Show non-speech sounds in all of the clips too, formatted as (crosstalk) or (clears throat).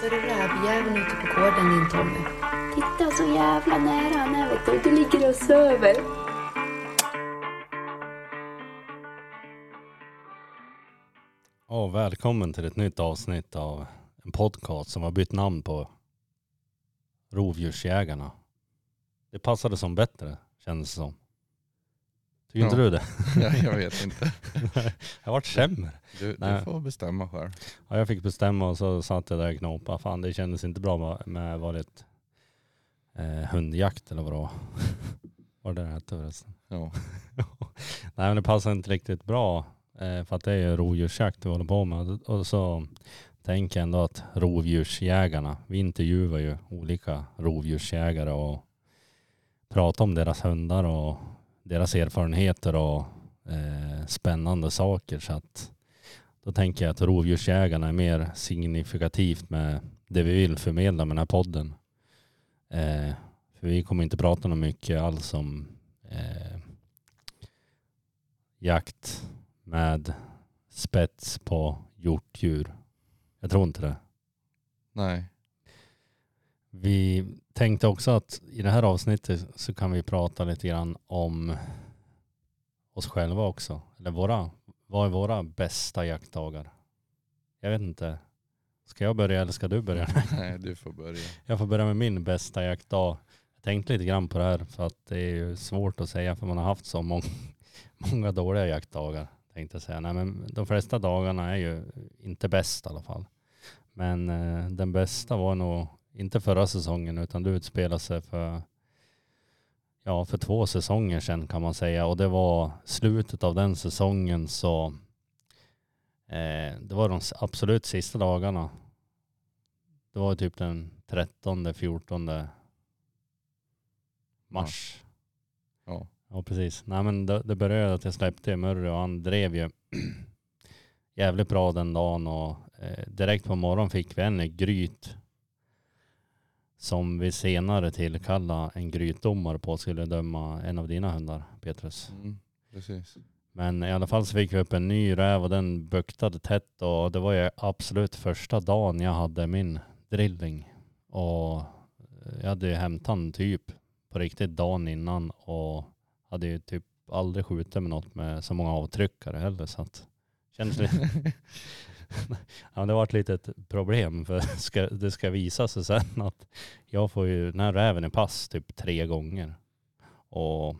Så är det rävjäveln ute på gården din Tommy. Titta så jävla nära han är vet du. Du ligger och söver. Och välkommen till ett nytt avsnitt av en podcast som har bytt namn på Rovdjursjägarna. Det passade som bättre kändes det som. Tycker inte du det? (laughs) Ja, jag vet inte. (laughs) Jag har varit sämre. Du, Nej. du får bestämma själv. Ja, jag fick bestämma och så satt jag där och knåpade. Fan det kändes inte bra med, med varit eh, hundjakt eller vad (laughs) det var. Vad det hette förresten. Ja. Nej men det passar inte riktigt bra eh, för att det är ju rovdjursjakt vi håller på med. Och så tänker jag ändå att rovdjursjägarna, vi intervjuar ju olika rovdjursjägare och pratar om deras hundar och deras erfarenheter och eh, spännande saker. Så att då tänker jag att rovdjursjägarna är mer signifikativt med det vi vill förmedla med den här podden. Eh, för vi kommer inte prata något mycket alls om eh, jakt med spets på hjortdjur. Jag tror inte det. Nej. Vi tänkte också att i det här avsnittet så kan vi prata lite grann om oss själva också. Eller våra, vad är våra bästa jaktdagar? Jag vet inte. Ska jag börja eller ska du börja? (laughs) Nej, du får börja. Jag får börja med min bästa jaktdag. Jag tänkte lite grann på det här för att det är ju svårt att säga för man har haft så många, (laughs) många dåliga jaktdagar. Tänkte jag säga. Nej, men de flesta dagarna är ju inte bäst i alla fall. Men eh, den bästa var nog inte förra säsongen utan det utspelade sig för, ja, för två säsonger sedan kan man säga. Och det var slutet av den säsongen så eh, det var de absolut sista dagarna. Det var typ den 13, 14 mars. Ja. Ja precis. Nej men det, det började att jag släppte Murray och han drev ju (clears throat) jävligt bra den dagen och eh, direkt på morgonen fick vi en gryt som vi senare tillkallade en grytdomare på skulle döma en av dina hundar Petrus. Mm, precis. Men i alla fall så fick vi upp en ny räv och den buktade tätt och det var ju absolut första dagen jag hade min drilling. Och jag hade ju hämtat den typ på riktigt dagen innan och hade ju typ aldrig skjutit med något med så många avtryckare heller så att kändes lite (laughs) (laughs) Ja, det var ett litet problem för (laughs) ska, det ska visa sig sen att jag får ju den här räven i pass typ tre gånger. Och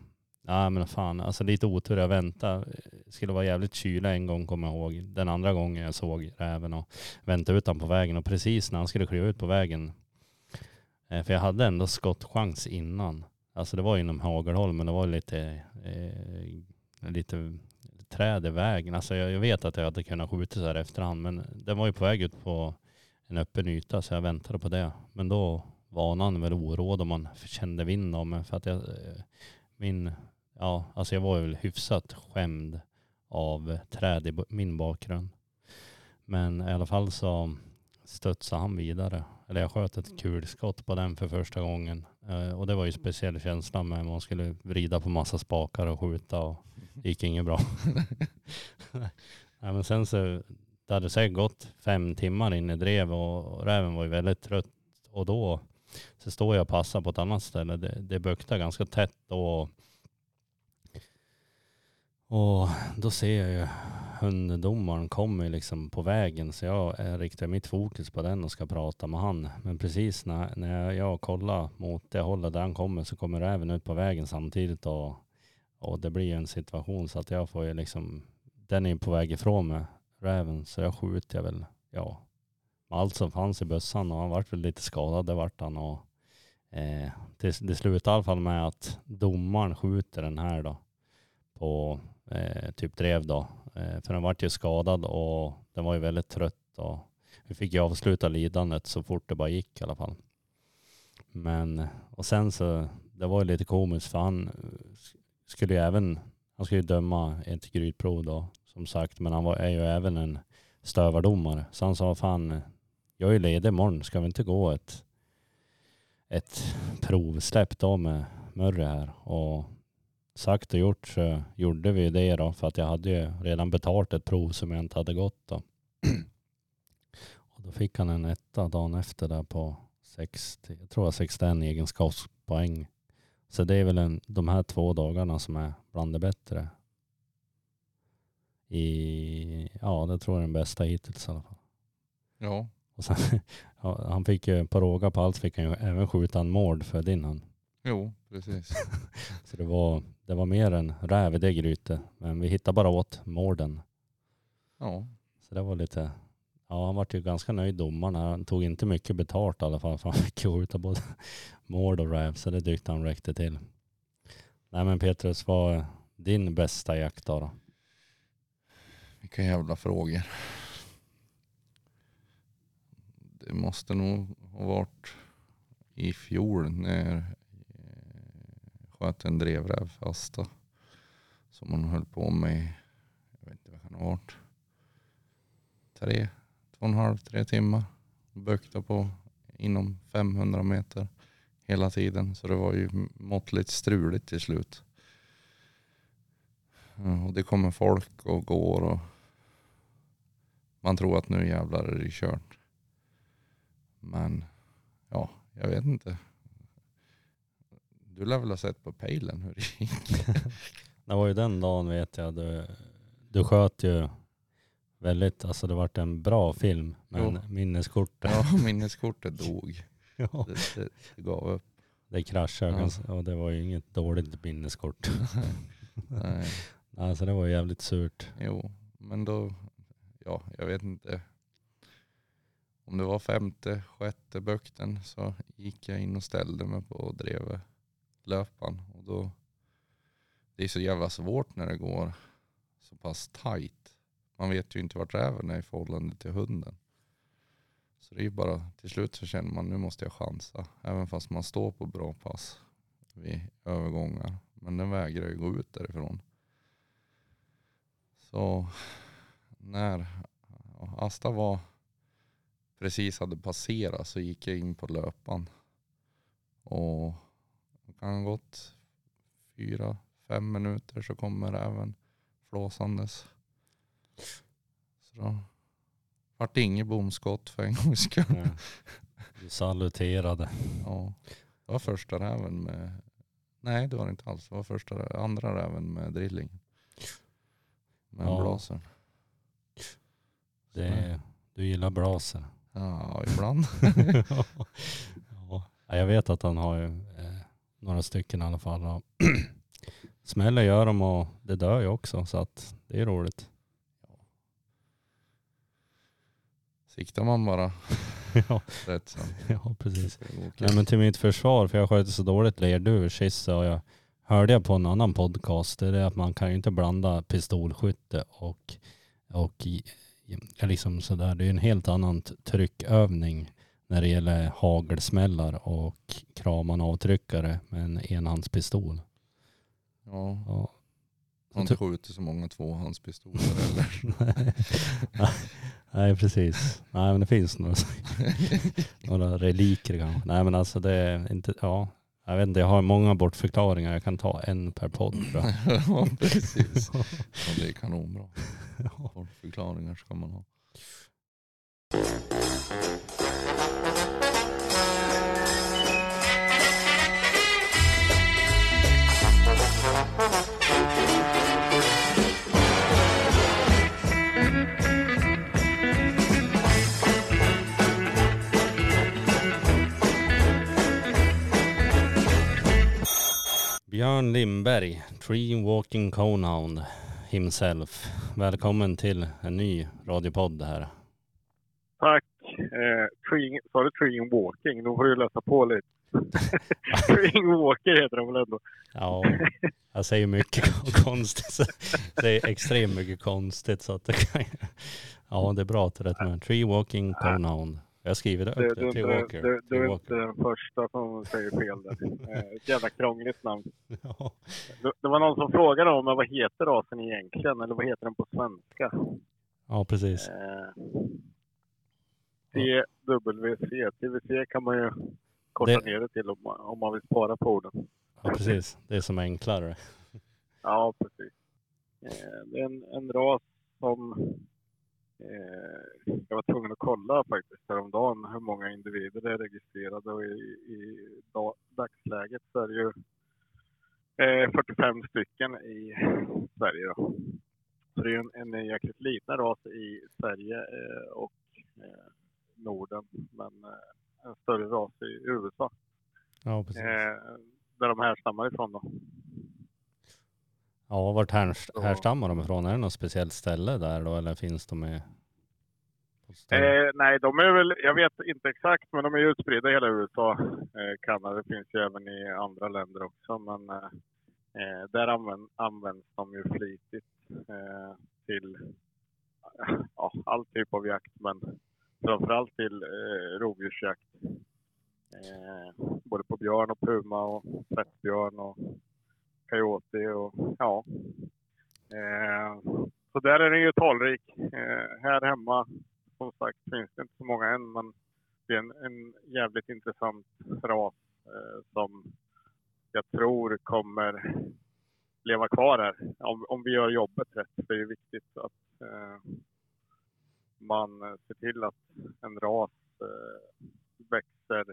ja men fan, alltså lite otur. Jag väntade. Skulle vara jävligt kyla en gång kommer jag ihåg. Den andra gången jag såg räven och väntade ut honom på vägen och precis när han skulle kliva ut på vägen. Eh, för jag hade ändå skottchans innan. Alltså det var inom hagelhåll men det var lite, eh, lite träd i vägen. Alltså jag, jag vet att jag hade kunnat skjuta så här efterhand men den var ju på väg ut på en öppen yta så jag väntade på det. Men då var han väl oråd om man kände vind om mig för att jag, eh, min, ja alltså jag var väl hyfsat skämd av träd i min bakgrund. Men i alla fall så studsade han vidare. Eller jag sköt ett kulskott på den för första gången. Eh, Och det var ju speciell känsla med man skulle vrida på massa spakar och skjuta och det gick inget bra. (laughs) Nej, men sen så, det hade säkert gått fem timmar in i drev och, räven var ju väldigt trött. Och då så står jag och passar på ett annat ställe. Det, det buktar ganska tätt och, och då ser jag ju hunddomaren kommer liksom på vägen så jag riktar mitt fokus på den och ska prata med han. Men precis när, när jag, jag kollar mot det hållet där han kommer så kommer räven ut på vägen samtidigt och, och det blir ju en situation så att jag får ju liksom, den är på väg ifrån mig, räven, så jag skjuter väl, ja, med allt som fanns i bössan och han vart väl lite skadad, det vart han och eh, det, det slutar i alla fall med att domaren skjuter den här då på eh, typ drev då. Eh, för den vart ju skadad och den var ju väldigt trött och vi fick ju avsluta lidandet så fort det bara gick i alla fall. Men, och sen så, det var ju lite komiskt för han skulle ju även, han skulle ju döma ett grytprov då som sagt, men han var, är ju även en stövardomare. Så han sa fan, jag är ju ledig imorgon, ska vi inte gå ett, ett provsläpp då med Murre här? Och sagt och gjort så gjorde vi det då för att jag hade ju redan betalt ett prov som jag inte hade gått då. Och Och då fick han en etta dagen efter där på 60, jag tror jag 61 egenskapspoäng. Så det är väl en, de här två dagarna som är bland det bättre. I, ja, det tror jag är den bästa hittills i alla fall. Ja, Och sen, (laughs) ja, han fick ju på råga på allt fick han ju även skjuta en mård för din han. jo precis. (laughs) Så det var, det var mer än räv i det grytet. Men vi hittade bara åt mården. Ja, Så det var lite, ja han vart ju ganska nöjd domaren. Han tog inte mycket betalt i alla fall för han fick ju av både (laughs) mård och räv. Så det tyckte han räckte till. Nej men Petrus, vad är din bästa jakt då? då? vilka jävla frågor. Det måste nog ha varit i fjol när jag sköt en drevräv fasta. Som hon höll på med, jag vet inte vad kan ha varit. Tre, två och en halv, tre timmar. Bökta på inom 500 meter hela tiden. Så det var ju måttligt struligt till slut. Och det kommer folk och går och man tror att nu jävlar är det kört. Men ja, jag vet inte. Du lär väl ha sett på pejlen hur det gick? (laughs) Det var ju den dagen vet jag, du, du sköt ju väldigt, alltså det vart en bra film. Men Jo. minneskortet, Ja, minneskortet dog. (laughs) ja. Det, det, det gav upp. det kraschade Ja. och det var ju inget dåligt minneskort. (laughs) Nej, Alltså det var jävligt surt. jo, men då, ja, jag vet inte. Om det var femte, sjätte bukten så gick jag in och ställde mig på drev löpan. Och då, det är så jävla svårt när det går så pass tajt. Man vet ju inte vart räven är i förhållande till hunden. Så det är ju bara, till slut så känner man nu måste jag chansa. Även fast man står på bra pass vid övergångar. Men den vägrar ju gå ut därifrån. Så när Asta var precis hade passerat så gick jag in på löpan. Och det kan ha gått fyra, fem minuter så kommer även flåsandes. Så då vart det inget bomskott för en gångs skull. Ja. Du saluterade. Ja, det var första räven med, nej det var det inte alls. Det var första, andra räven med drilling. Med Ja. blasen. Det du gillar braser. Ja, ibland. (laughs) ja. Ja, Jag vet att han har ju eh, några stycken i alla fall. (clears throat) Smäller gör de och det dör ju också så att det är roligt. Siktar man bara (laughs) ja, rätt så (laughs) ja, precis. Nej men till mitt försvar, för jag sköter så dåligt lerduvor sist och jag hörde jag på en annan podcast, det är att man kan ju inte blanda pistolskytte och, och ja, liksom sådär. Det är en helt annan tryckövning när det gäller hagelsmällar och kramanavtryckare med en enhandspistol. Ja, Ja. Har inte skjutit så många tvåhandspistoler (laughs) eller. Nej. Nej precis. Nej men det finns några, (laughs) några reliker kanske. Nej men alltså det är inte, ja. Jag vet inte, jag har många bortförklaringar. Jag kan ta en per podd (laughs) ja, precis. Ja, det är kanonbra. Ja. Förklaringar ska man ha. Björn Lindberg, Tree Walking Conehound himself. Välkommen till en ny radiopodd här. Tack. Eh, sa du treeing walking? Då får du läsa på lite. (laughs) treeing walker heter de väl ändå? Ja, jag säger mycket (laughs) konstigt. Det är extremt mycket konstigt så att det kan Ja, det är bra att det är rätt med. Tree Walking Conehound. Jag skriver det Du, upp det. Tree Walker. du, du är inte den första som säger fel där. (laughs) Eh, ett jävla krångligt namn. (laughs) Ja. Det, det var någon som frågade om vad heter rasen egentligen? Eller vad heter den på svenska? ja, precis. Eh, TWC. TWC kan man ju korta Det- ner det till om man, om man vill spara på orden. Ja, precis. Det är som enklare. (laughs) Ja, precis. Eh, Det är en, en ras som Eh, jag var tvungen att kolla faktiskt häromdagen hur många individer det är registrerade och i, i dag, dagsläget så är det ju eh, 45 stycken i Sverige. Då. Så det är en, en jäkligt liten ras i Sverige eh, och eh, Norden, men eh, en större ras i USA. Ja, precis. Eh, där de härstammar ifrån då. Ja, vart härstammar de ifrån? Är det något speciellt ställe där då eller finns de större- Eh, nej, de är väl, jag vet inte exakt, men de är utspridda i hela USA. Eh, Kanada finns ju även i andra länder också, men eh, eh, där använd, används de ju flitigt eh, till (laughs) ja, all typ av jakt, men framförallt till eh, rovdjursjakt. Eh, både på björn och puma och tvättbjörn och coyote och ja. Eh, så där är den ju talrik. Eh, här hemma som sagt finns det inte så många än, men det är en, en jävligt intressant ras eh, som jag tror kommer leva kvar här. Om, om vi gör jobbet rätt. Det är ju viktigt att eh, man ser till att en ras eh, växer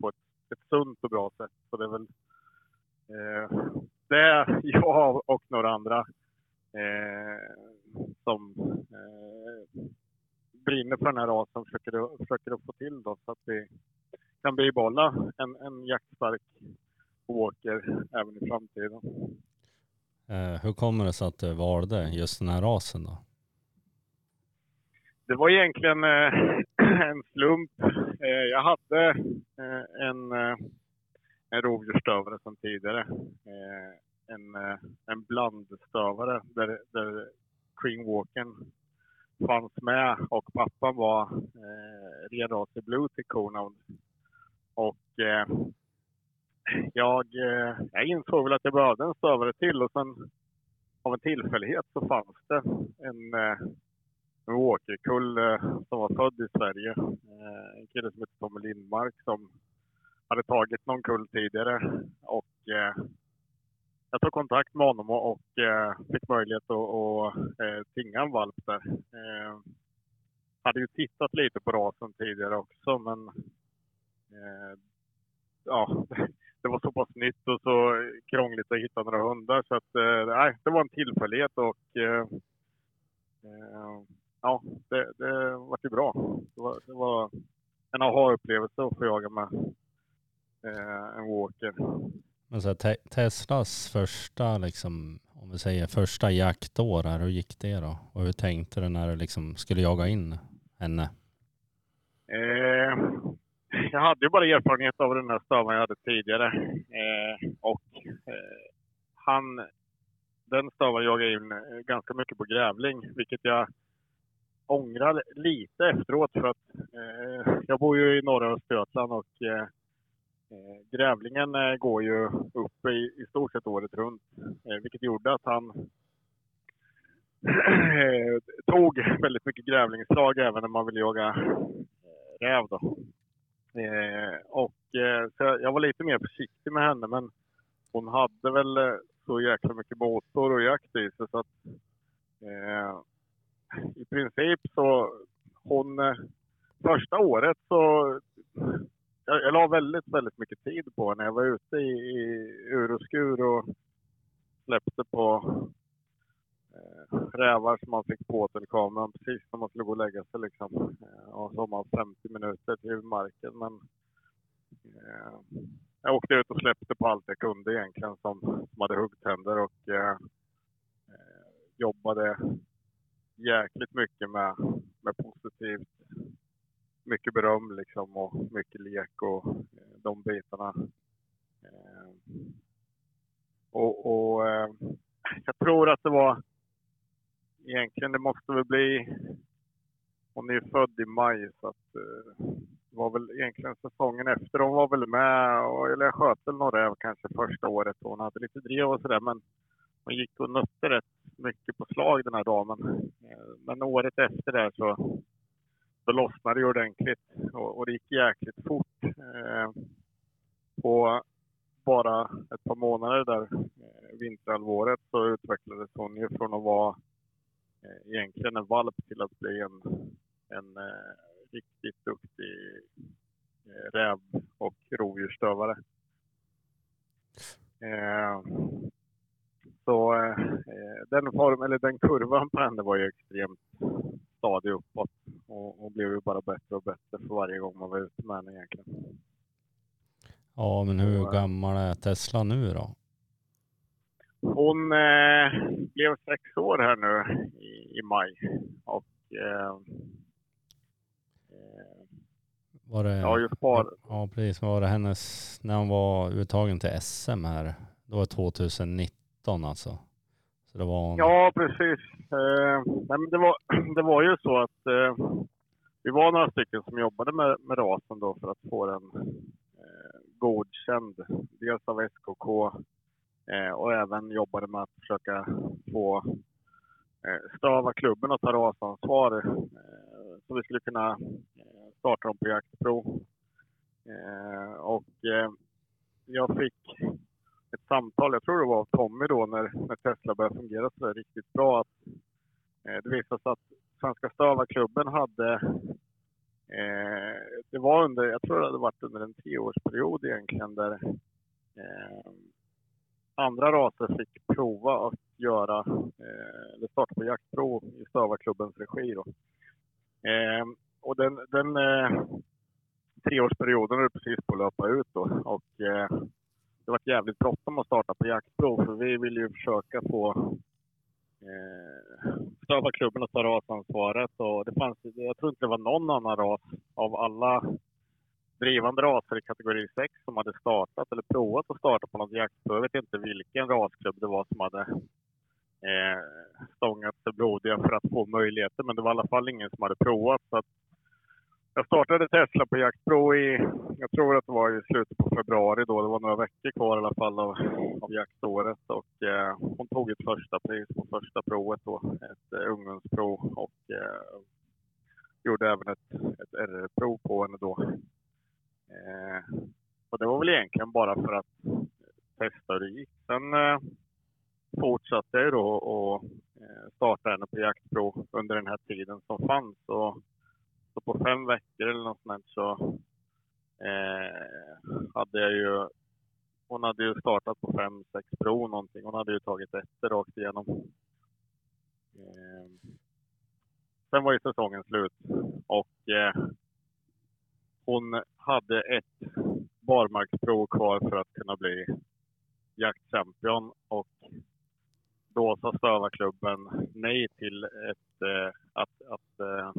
på ett, ett sunt och bra sätt. Så det är väl eh, det (laughs) jag och några andra eh, som eh, brinner för den här rasen försöker, försöker att få till då, så att vi kan bibehålla en, en jaktstark åker även i framtiden. Eh, hur kommer det sig att du valde just den här rasen då? Det var egentligen eh, (clears throat) en slump. Eh, jag hade eh, en, en rovdjursstövare sedan tidigare. En, eh, en blandstövare där, där Queen Walken fanns med och pappan var eh, renrasig blue till korna. Och eh, jag, eh, jag insåg väl att jag behövde en stövare till och sen av en tillfällighet så fanns det en, eh, en walkerkull eh, som var född i Sverige. Eh, en kille som heter Tommy Lindmark som hade tagit någon kull tidigare. Och eh, jag tog kontakt med honom och, och eh, fick möjlighet att, och, eh, tinga en valp där. Eh, hade ju tittat lite på rasen tidigare också men eh, ja, (laughs) det var så pass nytt och så krångligt att hitta några hundar så att eh, nej, det var en tillfällighet och eh, eh ja, det, det var ju bra. Det var, det var en aha-upplevelse att få jaga med eh, en walker. Men så här, te- Teslas första, liksom, om vi säger första jaktår, här, hur gick det då? Och hur tänkte du när du liksom skulle jaga in henne? Eh, jag hade ju bara erfarenhet av den här staven jag hade tidigare. Eh, och eh, han, den staven jagade in eh, ganska mycket på grävling, vilket jag ångrar lite efteråt för att eh, jag bor ju i norra Östergötland och eh, Eh, grävlingen eh, går ju upp i, i stort sett året runt, eh, vilket gjorde att han (clears throat) tog väldigt mycket grävlingsslag även när man vill jaga räv. Då. Och, så jag- var lite mer försiktig med henne men hon hade väl så jäkla mycket båtor och jakt i sig så att eh, i princip så hon första året så jag, jag la väldigt, väldigt mycket tid på henne. Jag var ute i, i ur och skur och släppte på eh, rävar som man fick på telekameran precis när man skulle gå och lägga sig. Liksom. Eh, och så har man 50 minuter till marken. Men eh, jag åkte ut och släppte på allt jag kunde egentligen som, som hade huggtänder och eh, eh, jobbade jäkligt mycket med, med positivt. Mycket beröm liksom och mycket lek och eh, de bitarna. Eh, och och eh, jag tror att det var egentligen, det måste väl bli, hon är ju född i maj så att det var väl egentligen säsongen efter. Hon var väl med, och, eller jag sköt väl några räv kanske första året och hon hade lite drev och sådär men hon gick och nötte rätt mycket på slag den här damen. Men året efter det så då lossnade det ordentligt och, och det gick jäkligt fort. Eh, på bara ett par månader där, eh, vinterhalvåret, så utvecklades hon ju från att vara eh, egentligen en valp till att bli en, en eh, riktigt duktig eh, räv och rovdjursstövare. Eh, så eh, eh den, form, eller den kurvan på henne var ju extremt stadig uppåt och, och blev ju bara bättre och bättre för varje gång man var ute med henne egentligen. Ja, men hur eh, gammal är Tesla nu då? Hon eh, blev sex år här nu i, i maj. Och eh, eh, Var det, ja, just par, ja, precis. Var det hennes, när hon var uttagen till SM här, då var det 2019 alltså. Så det var Ja, precis. Eh, nej, men det, var, (clears throat) det var ju så att eh, vi var några stycken som jobbade med, med rasen då för att få den eh, godkänd. Dels av SKK eh, och även jobbade med att försöka få eh, Stava klubben att ta rasansvar eh, så vi skulle kunna eh, starta dem på jaktprov. Eh, och eh, jag fick ett samtal, jag tror det var av Tommy då, när, när Tesla började fungera så där riktigt bra. Att, eh, det visade sig att Svenska Stavarklubben hade, eh, det var under, jag tror det hade varit under en tioårsperiod egentligen, där eh, andra raser fick prova att göra, eh, eller starta på jaktprov i Stavarklubbens regi. Då. Eh, och den, den eh, treårsperioden är precis på att löpa ut då. Och, eh, det var jävligt bråttom att starta på jaktprov för vi vill ju försöka få eh, stöva klubben att ta rasansvaret. Och det fanns, jag tror inte det var någon annan ras av alla drivande raser i kategori 6 som hade startat eller provat att starta på något jaktprov. Jag vet inte vilken rasklubb det var som hade eh, stångat sig blodiga för att få möjligheter. Men det var i alla fall ingen som hade provat. Så att jag startade Tesla på jaktprov i, jag tror att det var i slutet på februari då. Det var några veckor kvar i alla fall av, av jaktåret. Och eh, hon tog ett första pris på första provet då. Ett eh, ungdomsprov och eh, gjorde även ett, ett RR-prov på henne då. Eh, och det var väl egentligen bara för att testa hur det gick. Sen eh, fortsatte jag ju då och eh, starta henne på jaktprov under den här tiden som fanns. Och, så på fem veckor eller något sånt så eh, hade jag ju... Hon hade ju startat på fem, sex prov någonting. Hon hade ju tagit ettor rakt igenom. Eh, sen var ju säsongen slut och eh, hon hade ett barmarksprov kvar för att kunna bli jaktchampion och då sa Stövarklubben nej till ett, eh, att, att eh, eh,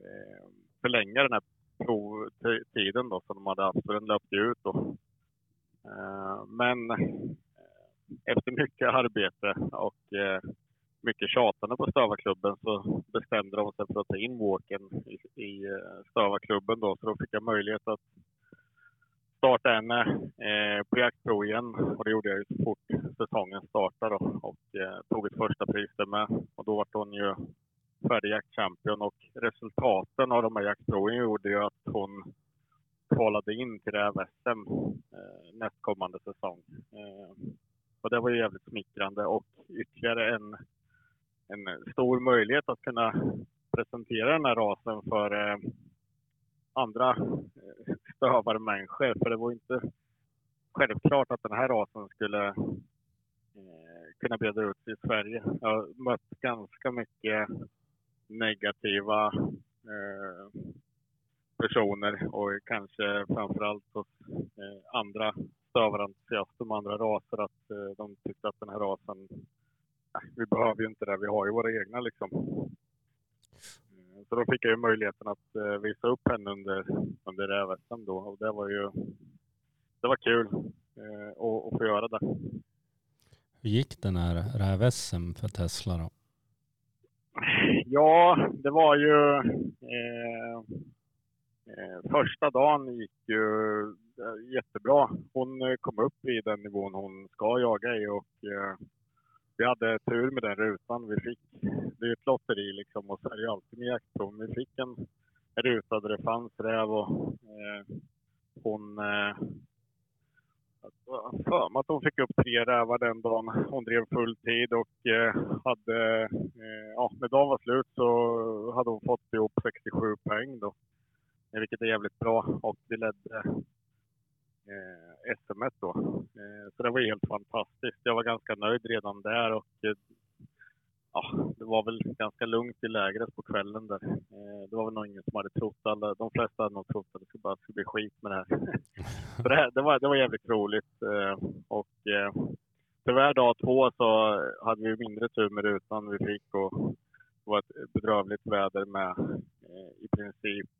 Eh, förlänga den här provtiden då som de hade haft, för den löpte ju ut då. Eh, men eh, efter mycket arbete och eh, mycket tjatande på Stövarklubben så bestämde de sig för att ta in walken i, i eh, Stövarklubben då, så då fick jag möjlighet att starta henne eh, på jaktprov igen. Och det gjorde jag ju så fort säsongen startade då, och eh, tog ett första pris där med. Och då var hon ju färdig jaktchampion och resultaten av de här jaktproven gjorde ju att hon kvalade in till det här SM eh, nästkommande säsong. Eh, och det var ju jävligt smickrande och ytterligare en, en stor möjlighet att kunna presentera den här rasen för eh, andra eh, stövare människor. För det var inte självklart att den här rasen skulle eh, kunna breda ut sig i Sverige. Jag har mött ganska mycket negativa eh, personer och kanske framförallt hos eh, andra stövarentusiaster med andra raser att eh, de tyckte att den här rasen, nej, vi behöver ju inte det, vi har ju våra egna liksom. Eh, så då fick jag ju möjligheten att eh, visa upp henne under, under räv-SM då och det var ju, det var kul eh, att, att få göra det. Hur gick den här räv-SM för Tesla då? Ja, det var ju... Eh, eh, första dagen gick ju eh, jättebra. Hon eh, kom upp i den nivån hon ska jaga i och eh, vi hade tur med den rutan vi fick. Det är ju ett lotteri liksom och så är det ju alltid med jaktprov. Vi fick en ruta där det fanns räv och eh, hon, eh, för mig att hon fick upp tre rävar den dagen. Hon drev full tid och eh, hade, eh, ja, när dagen var slut så hade hon fått ihop 67 poäng då. Vilket är jävligt bra och vi ledde eh, SM då. Eh, så det var helt fantastiskt. Jag var ganska nöjd redan där och eh, ja, det var väl ganska lugnt i lägret på kvällen där. Eh, det var väl nog ingen som hade trott, alla, de flesta hade nog trott att det skulle bara skulle bli skit med det här. (laughs) så det, här, det, var, det var jävligt roligt. Eh, och eh, tyvärr dag två så hade vi mindre tur med rutan vi fick och det var ett bedrövligt väder med i princip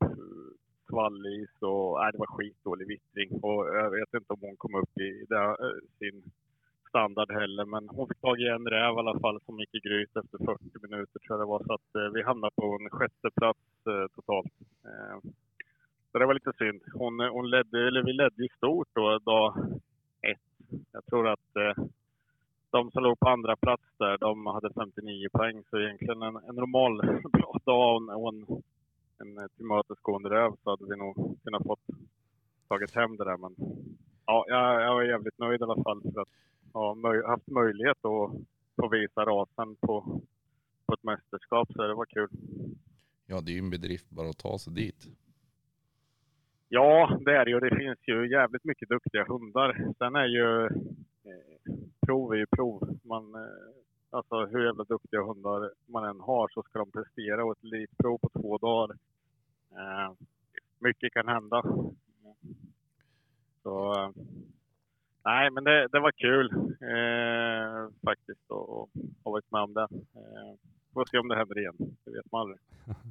svallis och nej, det var skitdålig vittring. Och jag vet inte om hon kom upp i det, sin standard heller. Men hon fick tag i en räv i alla fall som gick i gryt efter 40 minuter tror jag det var. Så att eh, vi hamnade på en sjätte plats eh, totalt. Eh, så det var lite synd. Hon, eh, hon ledde, eller vi ledde i stort då dag ett. Jag tror att eh, de som låg på andra plats där, de hade 59 poäng. Så egentligen en, en normal (laughs) bra dag och en, och en, en eh, tillmötesgående räv så hade vi nog kunnat fått tagit hem det där. Men ja, jag, jag var jävligt nöjd i alla fall för att möj haft möjlighet att få visa rasen på, på ett mästerskap. Så det var kul. Ja, det är ju en bedrift bara att ta sig dit. Ja, det är det ju. Det finns ju jävligt mycket duktiga hundar. Sen är ju eh, prov är ju prov. Man, eh, alltså hur jävla duktiga hundar man än har så ska de prestera och ett elitprov på två dagar. Eh, mycket kan hända. Så eh, nej, men det, det var kul eh, faktiskt att ha varit med om det. Eh, får se om det händer igen. Det vet man aldrig.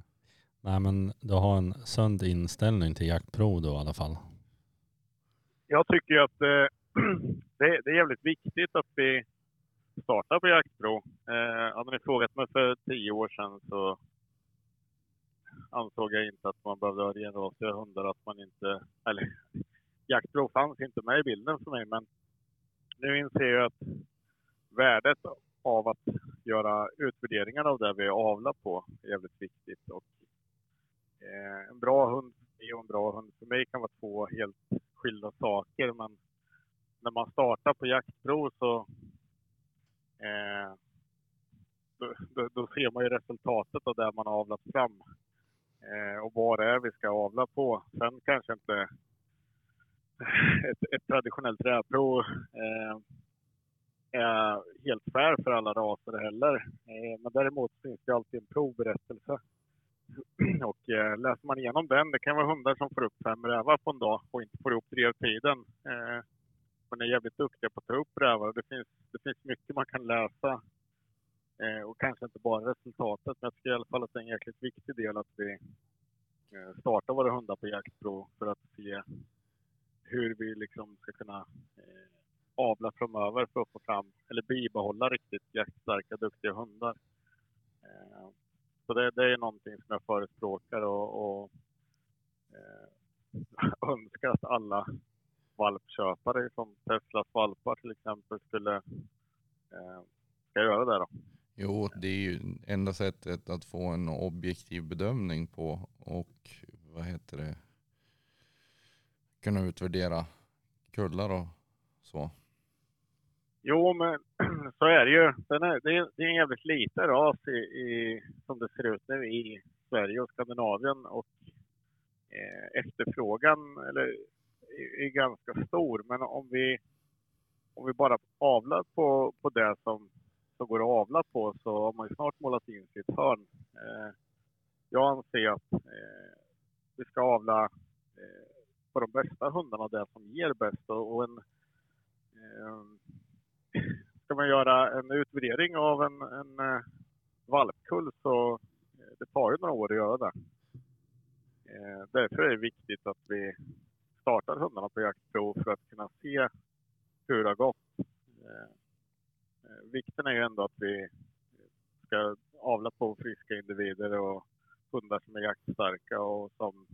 (laughs) Nej men du har en sund inställning till jaktprov då i alla fall. Jag tycker ju att eh, (clears throat) det, det är jävligt viktigt att vi startar på jaktprov. Eh, hade ni frågat mig för tio år sedan så ansåg jag inte att man behövde ha renrasiga hundar. Att man inte, eller jaktprov fanns inte med i bilden för mig. Men nu inser jag att värdet av att göra utvärderingar av det vi avlar på är jävligt viktigt. Och, eh, en bra hund för mig och en bra hund för mig kan vara två helt skilda saker. Men när man startar på jaktprov så eh, då, då, då, ser man ju resultatet av det man har avlat fram. Eh, och vad det är vi ska avla på. Sen kanske inte ett, ett traditionellt rävprov eh, är helt fair för alla raser heller. Eh, men däremot finns det alltid en provberättelse. (clears throat) Och eh, läser man igenom den, det kan vara hundar som får upp fem rävar på en dag och inte får ihop drevtiden. Eh, men är jävligt duktiga på att ta upp rävar. Det finns, det finns mycket man kan läsa. Eh, och kanske inte bara resultatet, men jag tycker i alla fall att det är en jäkligt viktig del att vi eh, startar våra hundar på jaktprov för att se hur vi liksom ska kunna eh, avla framöver för att få fram, eller bibehålla riktigt jaktstarka, duktiga hundar. Eh, så det, det, är någonting som jag förespråkar och, och eh, (laughs) önskar att alla valpköpare som Teslas valpar till exempel skulle eh, ska göra det då. Jo, det är ju enda sättet att få en objektiv bedömning på och vad heter det, kunna utvärdera kullar och så. Jo, men (clears throat) så är det ju. Den är, det, är, det är en jävligt liten ras i, i, som det ser ut nu i Sverige och Skandinavien och eh, efterfrågan eller, är, är, ganska stor. Men om vi, om vi bara avlar på, på det som, som går att avla på så har man ju snart målat in sitt hörn. Eh, jag anser att eh, vi ska avla eh, på de bästa hundarna, det som ger bäst. Och en, eh, ska man göra en utvärdering av en, en eh, valpkull så eh, det tar ju några år att göra det. Eh, därför är det viktigt att vi startar hundarna på jaktprov för att kunna se hur det har gått. Eh, eh, vikten är ju ändå att vi ska avla på friska individer och hundar som är jaktstarka och som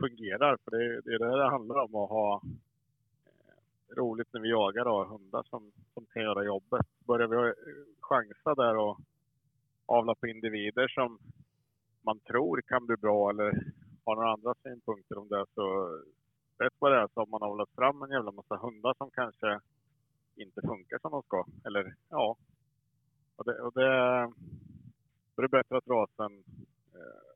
fungerar. För det är det det handlar om, att ha eh, roligt när vi jagar och hundar som, som kan göra jobbet. Börjar vi eh, chansa där och avla på individer som man tror kan bli bra eller har några andra synpunkter om det så Rätt vad det är så har man avlat fram en jävla massa hundar som kanske inte funkar som de ska. Eller ja. Och det, och det, då är det bättre att rasen eh,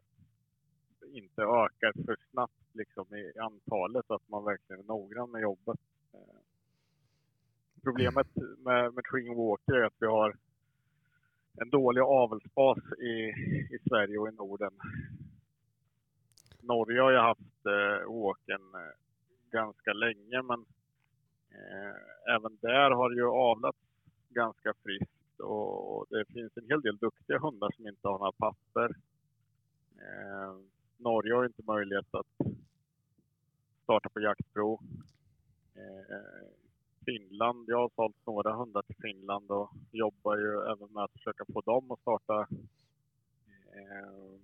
inte ökar för snabbt liksom, i antalet att man verkligen är noggrann med jobbet. Eh, problemet med, med Tring Walker är att vi har en dålig avelsbas i, i Sverige och i Norden. Norge har ju haft eh, Walken eh, ganska länge men eh, även där har det ju avlats ganska friskt och, och det finns en hel del duktiga hundar som inte har några papper. Eh, Norge har inte möjlighet att starta på jaktprov. Eh, Finland, jag har sålt några hundar till Finland och jobbar ju även med att försöka få dem att starta eh,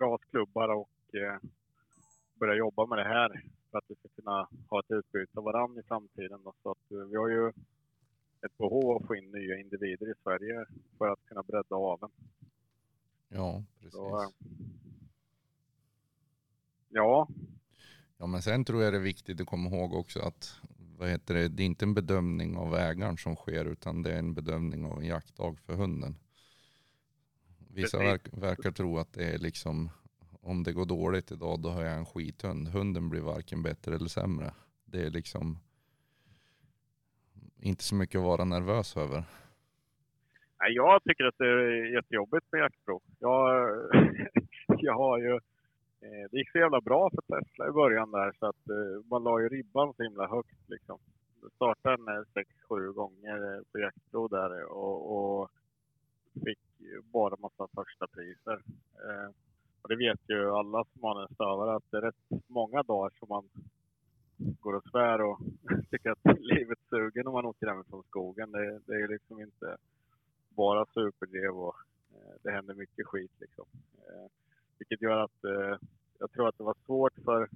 rasklubbar och eh, börja jobba med det här för att vi ska kunna ha ett utbyte av varandra i framtiden. Så att, eh, vi har ju ett behov av att få in nya individer i Sverige för att kunna bredda aveln. Ja, precis. Så, eh, ja, Ja, men sen tror jag det är viktigt att komma ihåg också att vad heter det, det är inte en bedömning av ägaren som sker utan det är en bedömning av en jaktdag för hunden. Vissa verk, verkar tro att det är liksom, om det går dåligt idag då har jag en skithund. Hunden blir varken bättre eller sämre. Det är liksom inte så mycket att vara nervös över. Jag tycker att det är jättejobbigt med jaktprov. Jag, (laughs) jag har ju, Eh, det gick så jävla bra för Tesla i början där så att eh, man la ju ribban så himla högt liksom. Jag startade den sex, sju gånger eh, på jaktprov där och, och fick bara massa första priser. Och det vet ju alla som har en stövare att det är rätt många dagar som man går och svär och (laughs) tycker att livet suger när man åker hemifrån skogen. Det, det är liksom inte bara superdrev och det händer mycket skit liksom. Vilket gör att eh, jag tror att det var svårt för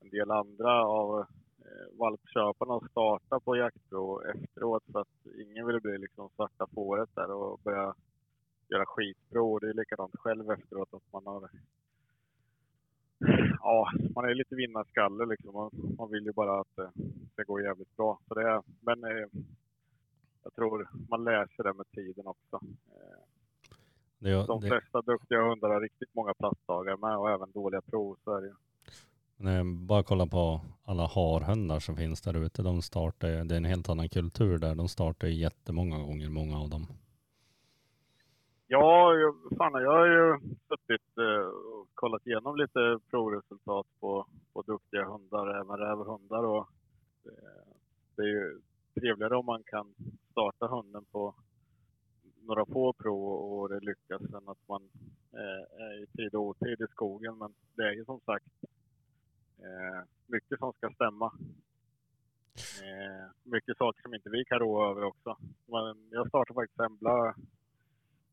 en del andra av eh, valpköparna att starta på jaktprov efteråt för att ingen ville bli liksom svarta fåret där och börja göra skitprov. Det är likadant själv efteråt att man har Ja, man är lite vinnarskalle liksom. Man, man vill ju bara att eh, det ska gå jävligt bra. Så det är, men eh, jag tror man lär sig det med tiden också. Eh, det, de det, flesta duktiga hundar har riktigt många plastdagar med och även dåliga prov. Så är det ju. bara kolla på alla harhundar som finns där ute. De startar, det är en helt annan kultur där. De startar ju jättemånga gånger, många av dem. Ja, jag, fan, jag har ju suttit eh, och kollat igenom lite provresultat på, på duktiga hundar, även rävhundar. Och, eh, det är ju trevligare om man kan starta hunden på några få prov och det lyckas än att man eh, är i tid och otid i skogen. Men det är ju som sagt eh, mycket som ska stämma. Eh, mycket saker som inte vi kan rå över också. Men jag startade faktiskt Embla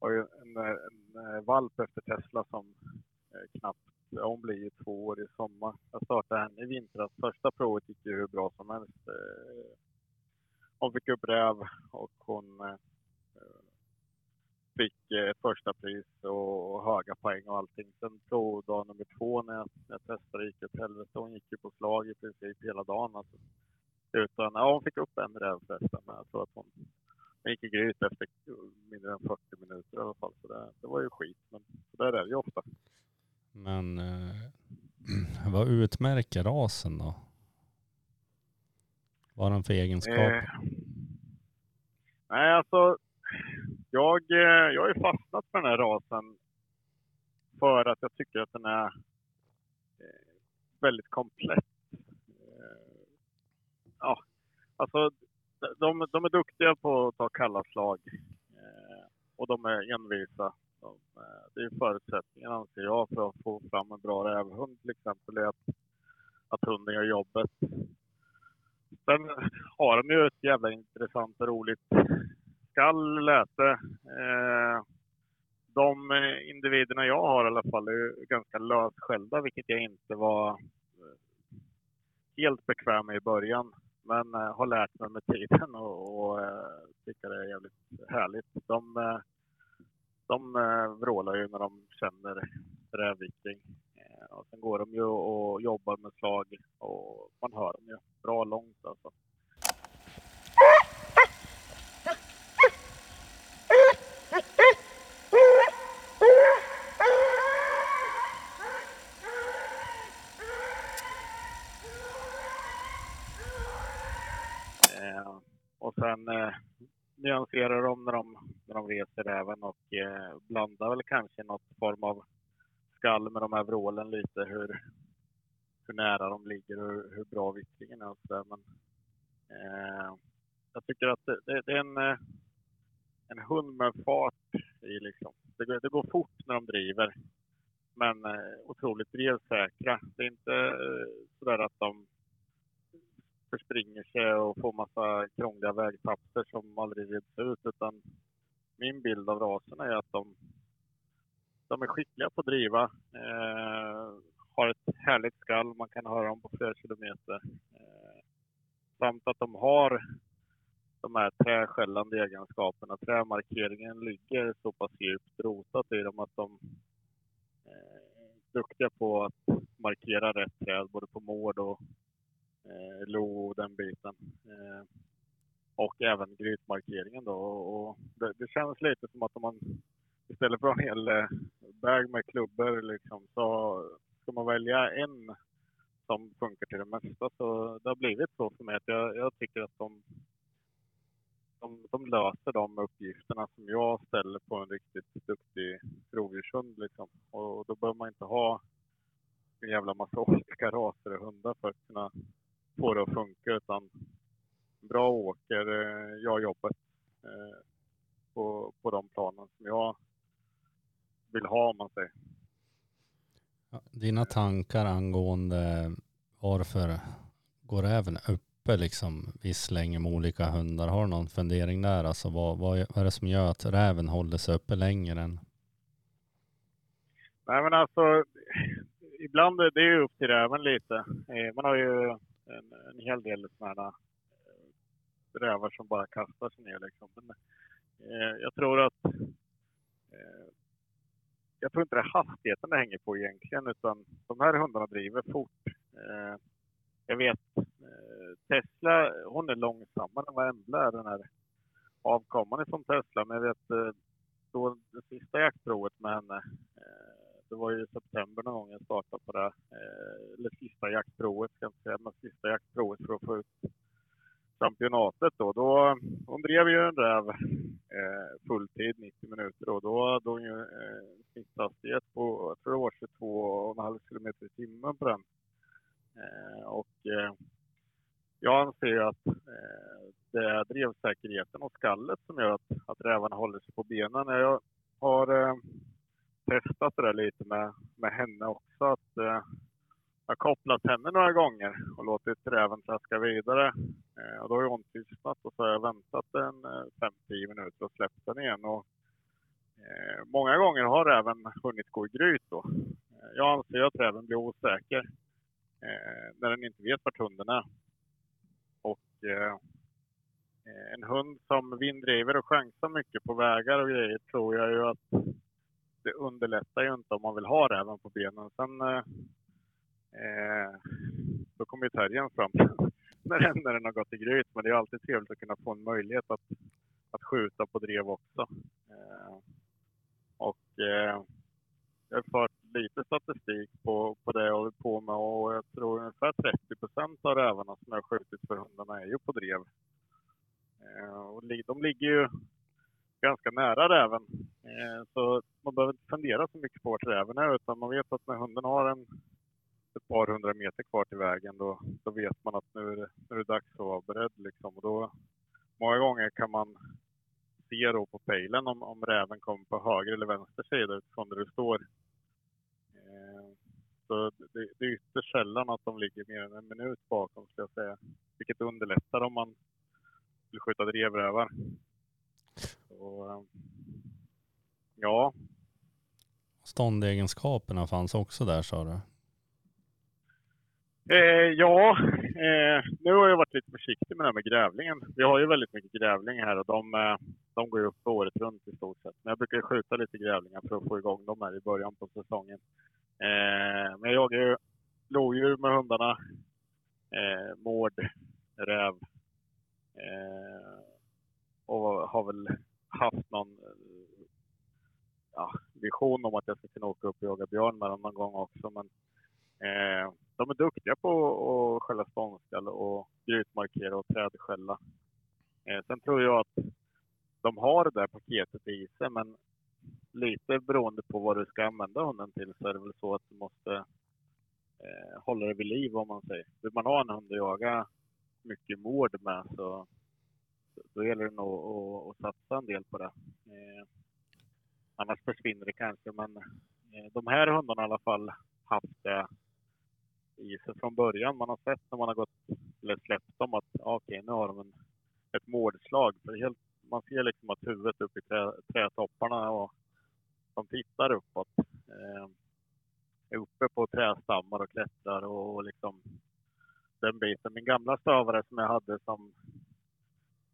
har ju en, en, en valp efter Tesla som eh, knappt, ja, hon blir ju två år i sommar. Jag startade henne i vintras. Första provet gick ju hur bra som helst. Eh, hon fick upp räv och hon eh, fick eh, första pris och, och höga poäng och allting. Sen provdag nummer två när jag, när jag testade gick åt helvete. Hon gick ju på slag i princip hela dagen. Alltså. Utan, ja, hon fick upp en räv förresten, men jag tror att hon den gick i gryt efter mindre än 40 minuter i alla fall. Så det, det var ju skit. Men så där är det ju ofta. Men eh, (clears throat) vad utmärker rasen då? Vad har den för egenskaper? Eh, nej, alltså. Jag, eh, jag har ju fastnat för den här rasen för att jag tycker att den är eh, väldigt komplett. Eh, ja, alltså de, de är duktiga på att ta kalla slag och de är envisa. De, det är förutsättningen anser jag för att få fram en bra rävhund till exempel är att, att hunden gör jobbet. Sen har de ju ett jävla intressant och roligt skall, läte. Eh, de individerna jag har i alla fall är ganska lösskällda, vilket jag inte var eh, helt bekväm med i början. Men eh, har lärt mig med tiden och, och tycker det är jävligt härligt. De, de vrålar ju när de känner rävviking. Och sen går de ju och jobbar med slag och man hör dem ju bra långt alltså. Eh, och sen eh, nyanserar dem när de, när de reser även och eh, blandar väl kanske något form av skall med de här vrålen lite hur, hur nära de ligger och hur, hur bra vittringen är och så där. Men eh, jag tycker att det, det, det är en, eh, en hund med fart i liksom. Det, går- det går fort när de driver. Men eh, otroligt drevsäkra. Det är inte eh, sådär att de förspringer sig och får massa krångliga vägpapper som aldrig reds ut. Utan min bild av rasen är att de, de är skickliga på att driva. Eh, har ett härligt skall, man kan höra dem på flera kilometer. Eh, samt att de har de här träskällande egenskaperna. Trämarkeringen ligger så pass djupt rotat i dem att de eh, är duktiga på att markera rätt träd både på mård och eh, lo och den biten. Eh, och även grytmarkeringen då. Och, det, det känns lite som att om man istället för en hel eh, bag med klubbor liksom, så ska man välja en som funkar till det mesta. Så det har blivit så för mig att jag, jag tycker att de, de, de löser de uppgifterna som jag ställer på en riktigt duktig rovdjurshund. Liksom. Och då behöver man inte ha en jävla massa (laughs) olika raser och hundar för att kunna få det att funka. Utan bra åker, eh, gör jobbet eh, på, på de planen som jag vill ha om man säger. Dina tankar angående varför går även uppe liksom viss länge med olika hundar? Har du någon fundering där? Alltså vad, vad, vad är det som gör att räven håller sig uppe längre än? Nej men alltså, ibland är det ju upp till räven lite. Eh, Man har ju en, en hel del sådana här eh, rävar som bara kastar sig ner liksom. Men eh, jag tror att eh, jag tror inte det är hastigheten det hänger på egentligen utan de här hundarna driver fort. Eh, jag vet eh, Tesla, hon är långsammare än vad Embla är den här avkomman ifrån Tesla. Men jag vet eh, då det sista jaktprovet med henne eh, det var ju i september någon gång jag startade på det. Eh, eller sista jaktprovet, ska jag inte säga, men sista jaktprovet för att få ut championatet då. då hon drev ju en räv eh, fulltid, 90 minuter och då hade hon ju eh, snitthastighet på, jag tror det var 22,5 kilometer i timmen på den. Eh, och eh, jag anser att eh, det är drevsäkerheten och skallet som gör att, att rävarna håller sig på benen. Jag har eh, testat det där lite med, med henne också. Att, eh, jag har kopplat henne några gånger och låtit räven traska vidare. Eh, och då har hon tystnat och så har jag väntat en eh, 5-10 minuter och släppt den igen. Och, eh, många gånger har räven hunnit gå i gryt då. Eh, jag anser att räven blir osäker eh, när den inte vet vart hunden är. Och eh, en hund som vinddriver och chansar mycket på vägar och grejer tror jag ju att det underlättar ju inte om man vill ha räven på benen. Sen eh, eh då kommer ju terriern fram (laughs) när den, när den har gått i gryt. Men det är alltid trevligt att kunna få en möjlighet att, att skjuta på drev också. Eh, och eh, jag har fört lite statistik på, på det jag håller på med och jag tror ungefär 30 procent av rävarna som jag har skjutit för hundarna är ju på drev. Eh, och de ligger ju ganska nära räven. Eh, så man behöver inte fundera så mycket på vart räven är utan man vet att när hunden har en, ett par hundra meter kvar till vägen då, då vet man att nu är, det, nu är det dags att vara beredd. Liksom. Och då, många gånger kan man se då på pejlen om, om räven kommer på höger eller vänster sida utifrån där du står. Eh, så det, det är ytterst sällan att de ligger mer än en minut bakom skulle jag säga. Vilket underlättar om man vill skjuta drevrävar. Så, eh, ja, Ståndegenskaperna fanns också där sa du? Eh, ja, eh, nu har jag varit lite försiktig med det här med grävlingen. Vi har ju väldigt mycket grävling här och de, eh, de går ju upp året runt i stort sett. Men jag brukar ju skjuta lite grävlingar för att få igång dem här i början på säsongen. Eh, men jag jagar ju lodjur med hundarna. Eh, mård, räv. Eh, och har väl haft någon eh, ja, vision om att jag ska kunna åka upp och jaga björn med dem någon gång också. Men eh, de är duktiga på att skälla ståndskall och grytmarkera och trädskälla. Eh, sen tror jag att de har det där paketet i sig, men lite beroende på vad du ska använda hunden till så är det väl så att du måste eh, hålla det vid liv om man säger. Vill man ha en hund att jaga mycket mård med så då gäller det nog att, att satsa en del på det. Eh, annars försvinner det kanske, men eh, de här hundarna har i alla fall haft det i sig från början. Man har sett när man har gått eller släppt dem att okej, okay, nu har de en, ett mårdslag. För helt, man ser liksom att huvudet upp i trä, trädtopparna och de tittar uppåt. Eh, är uppe på trädstammar och klättrar och, och liksom den biten. Min gamla stövare som jag hade som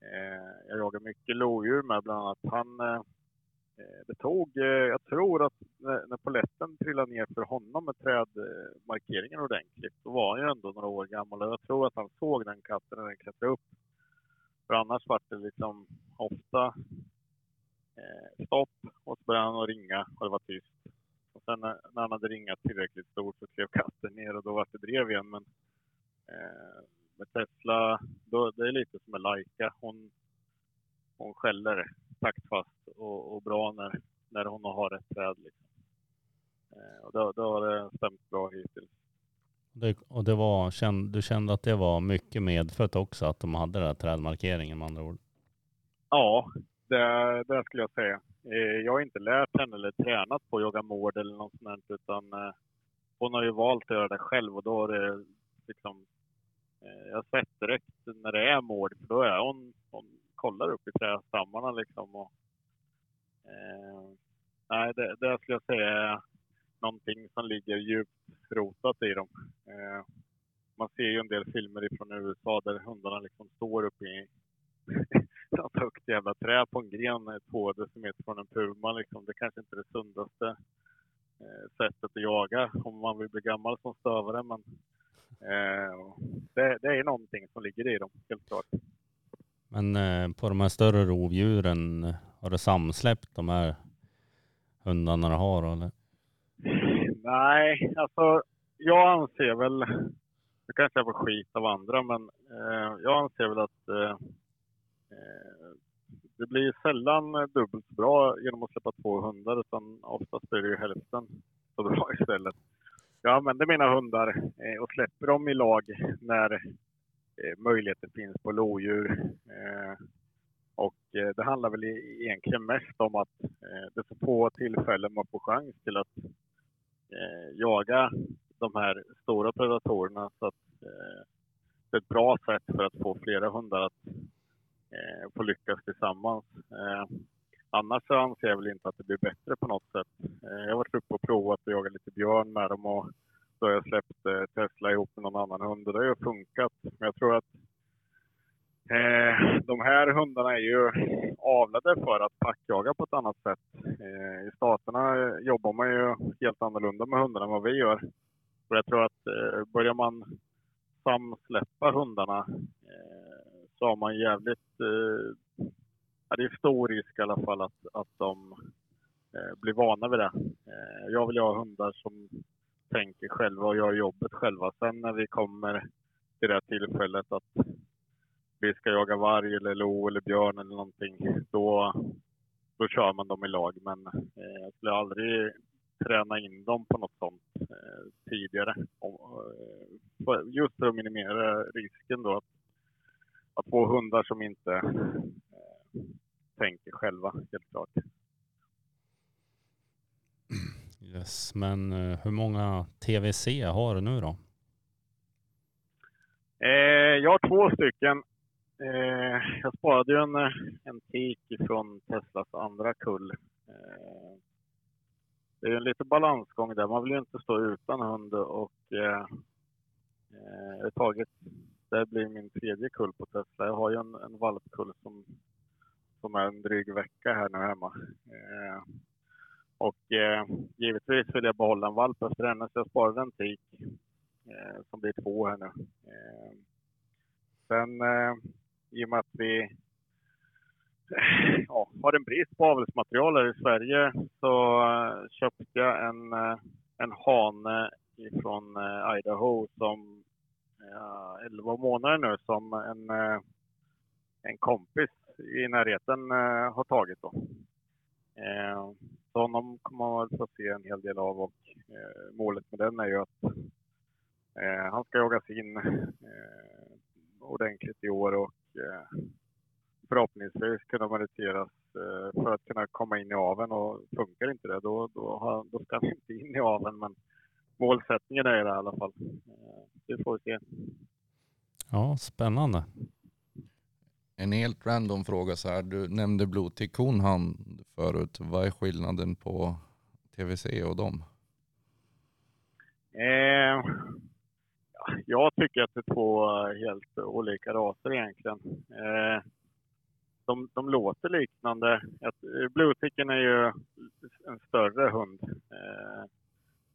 Eh, jag jagar mycket lodjur med bland annat. Han, eh, eh, det tog, jag tror att när, när poletten trillade ner för honom med trädmarkeringen ordentligt, då var han ju ändå några år gammal och jag tror att han såg den katten när den klättrade upp. För annars var det liksom ofta eh, stopp och så började han att ringa och det var tyst. Och sen när, när han hade ringat tillräckligt stort så klev katten ner och då var det drev igen. Men eh, med Tesla, då, det är lite som med Laika. Hon, hon skäller taktfast och, och bra när, när hon har rätt träd. Liksom. Eh, och då, då har det stämt bra hittills. Det, och det var, du kände att det var mycket medfött också, att de hade den här trädmarkeringen med andra ord? Ja, det, det skulle jag säga. Eh, jag har inte lärt henne eller tränat på att jaga mård eller något sånt utan eh, hon har ju valt att göra det själv och då har det liksom Eh, jag har sett direkt när det är mård för då är hon, hon kollar upp i trädstammarna liksom och eh, nej, det, det skulle jag säga är någonting som ligger djupt rotat i dem. Eh, man ser ju en del filmer ifrån USA där hundarna liksom står uppe i (laughs) något högt jävla trä på en gren två decimeter från en puma. Liksom. Det kanske inte är det sundaste eh, sättet att jaga om man vill bli gammal som stövare. Men eh, det, det, är någonting som ligger i dem, helt klart. Men eh, på de här större rovdjuren, har du samsläppt de här hundarna du har? Eller? Nej, alltså jag anser väl, nu kanske jag får skit av andra, men eh, jag anser väl att eh, eh det blir sällan dubbelt bra genom att släppa två hundar, utan oftast blir det ju hälften så bra (laughs) istället. Jag använder mina hundar eh, och släpper dem i lag när eh, möjligheter finns på lodjur. Eh, och eh, det handlar väl e-, egentligen mest om att eh, det är så få tillfällen man får chans till att eh, jaga de här stora predatorerna. Så att, eh, det är ett bra sätt för att få flera hundar att eh, få lyckas tillsammans. Eh, annars så anser jag väl inte att det blir bättre på något sätt. Eh, jag har varit uppe och provat att jaga lite björn med dem och då har jag släppt eh, Tesla ihop med någon annan hund och det har ju funkat. Men jag tror att Eh, de här hundarna är ju avlade för att packjaga på ett annat sätt. Eh, I staterna jobbar man ju helt annorlunda med hundarna än vad vi gör. Och jag tror att eh, börjar man samsläppa hundarna eh, så har man jävligt... Eh, det är stor risk i alla fall att, att de eh, vana vid det. Eh, jag vill ha hundar som tänker själva och gör jobbet själva. Sen när vi kommer till det här tillfället att vi ska jaga varg eller lo eller björn eller någonting, då, då kör man dem i lag. Men eh, jag skulle aldrig träna in dem på något sånt eh, tidigare. Och, eh, just för att minimera risken då att, att få hundar som inte eh, tänker själva, helt klart. Yes, men eh, hur många TVC har du nu då? Eh, jag har två stycken. Eh, jag sparade ju en, eh, en tik från Teslas andra kull. Eh, det är en liten balansgång där. Man vill ju inte stå utan hund och eh, eh, det blir min tredje kull på Tesla. Jag har ju en, en valpkull som, som är en dryg vecka här nu hemma. Eh, och eh, givetvis vill jag behålla en valp efter henne, så jag sparade en tik eh, som blir två här nu. Eh, sen eh, i och med att vi eh, ja, har en brist på avelsmaterial här i Sverige så eh, köpte jag en, eh, en hane ifrån eh, Idaho som eh, ja, 11 månader nu som en, eh, en kompis i närheten eh, har tagit. Då. Eh, så honom kommer man väl få se en hel del av och eh, målet med den är ju att eh, han ska jagas in eh, ordentligt i år och eh, förhoppningsvis kunna meriteras eh, för att kunna komma in i aven och funkar inte det då, då, har, då ska han (laughs) inte in i aven men målsättningen är det i alla fall. Eh, det får vi se. Ja, spännande. En helt random fråga så här. Du nämnde blodtick honhand förut. Vad är skillnaden på TVC och dem? Eh, jag tycker att det är två helt olika raser egentligen. Eh, de, de låter liknande. Eh, blodticken är ju en större hund. Eh,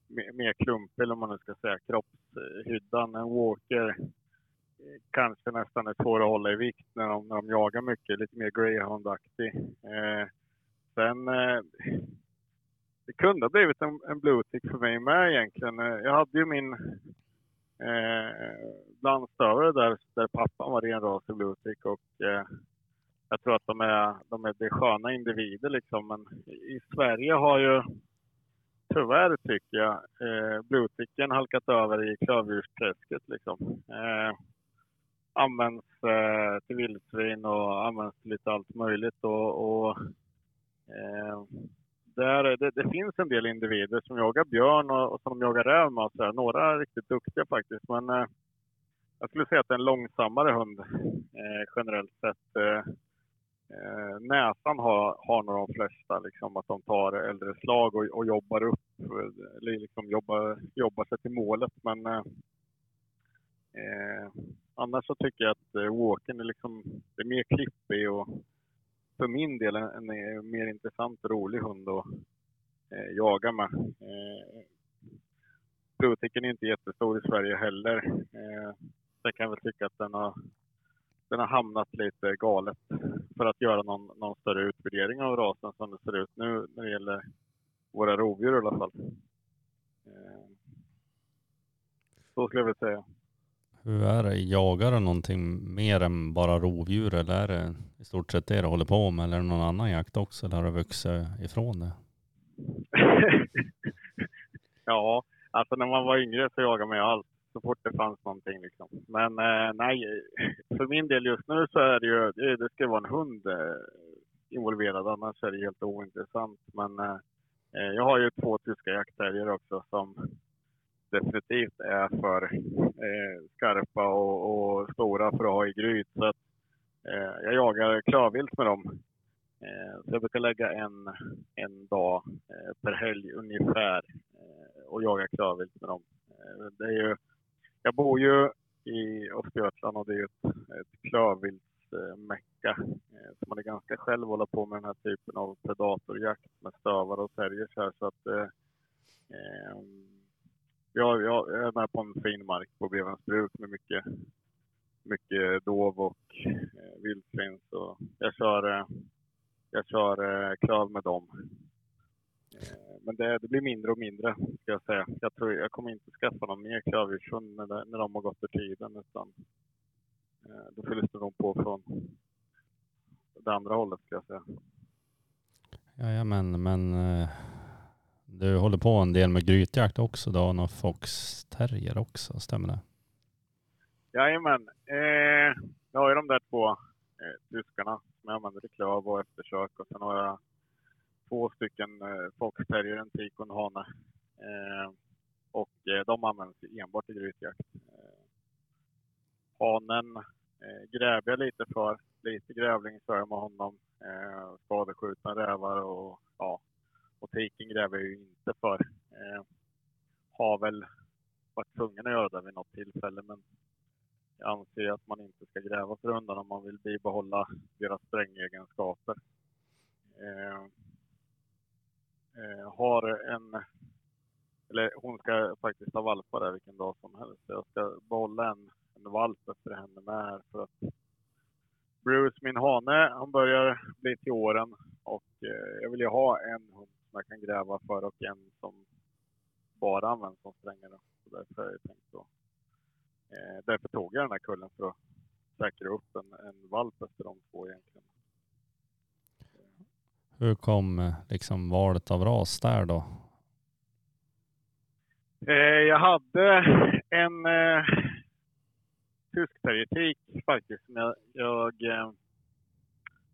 mer, klumpig, om man nu ska säga, kroppshyddan. En walker kanske nästan är svår att hålla i vikt när de, när de jagar mycket. Lite mer greyhound-aktig. Eh, sen eh, det kunde ha blivit en, en bluetick för mig med egentligen. Eh, jag hade ju min eh, blandstövare där, där pappan var ren ras i bluetick och eh, jag tror att de är, de är de sköna individer liksom. Men i Sverige har ju tyvärr tycker jag eh, blueticken halkat över i klövdjursträsket liksom. Eh, används eh, till vildsvin och används till lite allt möjligt och, och eh, där, det, det finns en del individer som jagar björn och, och som jagar räv med så här. Några är riktigt duktiga faktiskt men eh, jag skulle säga att det är en långsammare hund eh, generellt sett. Eh, eh, näsan har, har nog de flesta, liksom, att de tar äldre slag och, och jobbar upp, eh, eller liksom jobbar, jobbar sig till målet. Men eh, eh, annars så tycker jag att eh, walken är, liksom, det är mer klippig och för min del en, en, en mer intressant och rolig hund att eh, jaga med. Eh, Blodticken är inte jättestor i Sverige heller. Eh, jag kan väl tycka att den har, den har hamnat lite galet för att göra någon, någon större utvärdering av rasen som det ser ut nu när det gäller våra rovdjur i alla fall. Eh, så skulle jag vilja säga. Hur är det? Jagar du någonting mer än bara rovdjur eller är det i stort sett det du håller på med? Eller är det någon annan jakt också eller har du vuxit ifrån det? (laughs) ja, alltså när man var yngre så jagade man ju allt så fort det fanns någonting liksom. Men eh, nej, för min del just nu så är det ju, det, det ska vara en hund eh, involverad, annars är det helt ointressant. Men eh, eh jag har ju två tyska jaktterrier också som definitivt är för eh, skarpa och, och stora för att ha i gryt. Så att, eh, jag jagar klövvilt med dem. Eh, så jag brukar lägga en, en dag eh, per helg ungefär eh, och jaga klövvilt med dem. Eh, det är ju, jag bor ju i Östergötland och det är ju ett, ett klövviltsmecka. Eh, så man är ganska själv att hålla på med den här typen av predatorjakt med stövar och terriers här. Så att, eh, eh, jag, jag är med på en fin mark på Bevens bruk med mycket, mycket dov och eh, vildsvin. Så jag kör, eh, jag kör eh, klöv med dem. Eh, men det, det blir mindre och mindre ska jag säga. Jag, tror, jag kommer inte skaffa någon mer klövdjurshund när, när de har gått ur tiden. Utan, eh, då fylls det nog på från det andra hållet ska jag säga. Jajamän, men eh, du håller på en del med grytjakt också Du har någon foxterrier också, stämmer det? Jajamän. Eh, jag har ju de där två eh, tyskarna som jag använder till klöv och eftersök. Och sen har jag två stycken eh, foxterrier, en tik och en hane. Eh, och eh, de används enbart i grytjakt. Eh, hanen eh, gräver jag lite för. Lite grävling för med honom. Eh, skadeskjutna rävar och ja. Och tiken gräver jag ju inte för. Eh, har väl varit tvungen att göra det vid något tillfälle men jag anser att man inte ska gräva för hundarna om man vill bibehålla deras sprängegenskaper. Eh, eh, har en, eller hon ska faktiskt ha valpar där vilken dag som helst. Jag ska behålla en, en valp efter henne med här för att Bruce, min hane, han börjar bli till åren och eh, jag vill ju ha en hund jag kan gräva för och en som bara används som strängare. Så därför har jag tänkt då. Eh, därför tog jag den här kullen för att säkra upp en, en valp efter de två egentligen. Hur kom eh, liksom valet av ras där då? Eh, jag hade en eh, tysk faktiskt som jag, jag, eh,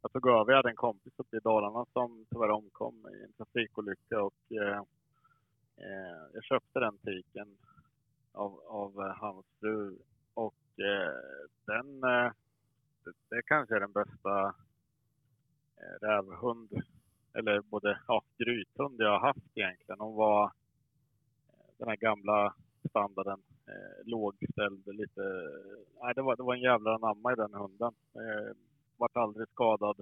jag tog över. Jag hade en kompis uppe i Dalarna som tyvärr omkom i en trafikolycka och eh, eh jag köpte den tiken av, av eh, hans fru och eh, den, eh, det, det kanske är den bästa eh, rävhund, eller både ja, grythund jag har haft egentligen. Hon var eh, den här gamla standarden, eh, lågställd, lite... Nej, det var, det var en jävla anamma i den hunden. Eh, vart aldrig skadad.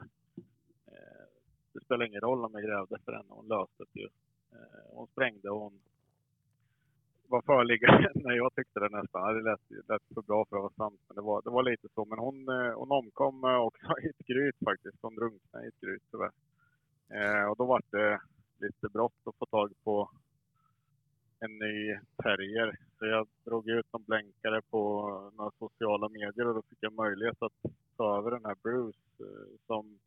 Eh, det spelar ingen roll om jag grävde för henne, hon löste det ju. Eh, hon sprängde och hon var förliggande (laughs) när jag tyckte det nästan. Det lät, lät för bra för att vara sant, men det var, det var lite så. Men hon, eh, hon omkom eh, också (laughs) i ett gryt faktiskt. Hon drunknade i ett gryt tyvärr. Eh, och då var det lite brått att få tag på en ny terrier. Så jag drog ut en blänkare på några sociala medier och då fick jag möjlighet att ta över den här Bruce eh, som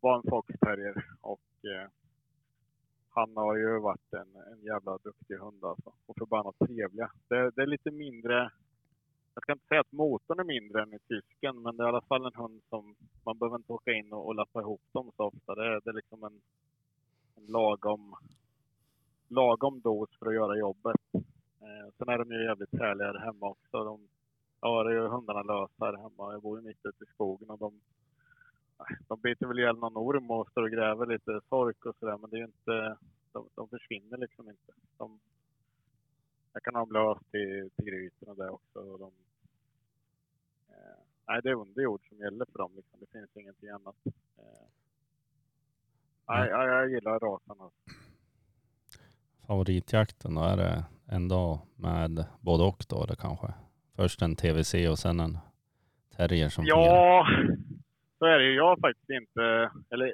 var en foxterrier. Och eh, han har ju varit en, en jävla duktig hund alltså. Och förbannat trevliga. Det, det är lite mindre, jag ska inte säga att motorn är mindre än i tysken, men det är i alla fall en hund som man behöver inte åka in och, och lappa ihop dem så ofta. Det, är- det är liksom en, en lagom, lagom dos för att göra jobbet. Eh, sen är de ju jävligt härliga här hemma också. De, ja, det är ju hundarna lösa här hemma. Jag bor ju mitt ute i skogen och de, de biter väl ihjäl någon orm och står och gräver lite sork och sådär, men det är ju inte, de, de försvinner liksom inte. De, jag kan ha dem löst till, till och det också. Och de, eh, nej, det är underjord som gäller för dem. Liksom. Det finns ingenting annat. Eh, nej, jag, jag gillar rasen. Alltså. Favoritjakten då? Är det en dag med både och då eller kanske? Först en TVC och sen en terrier som fungerar? Ja, så är det ju. Jag har faktiskt inte, eller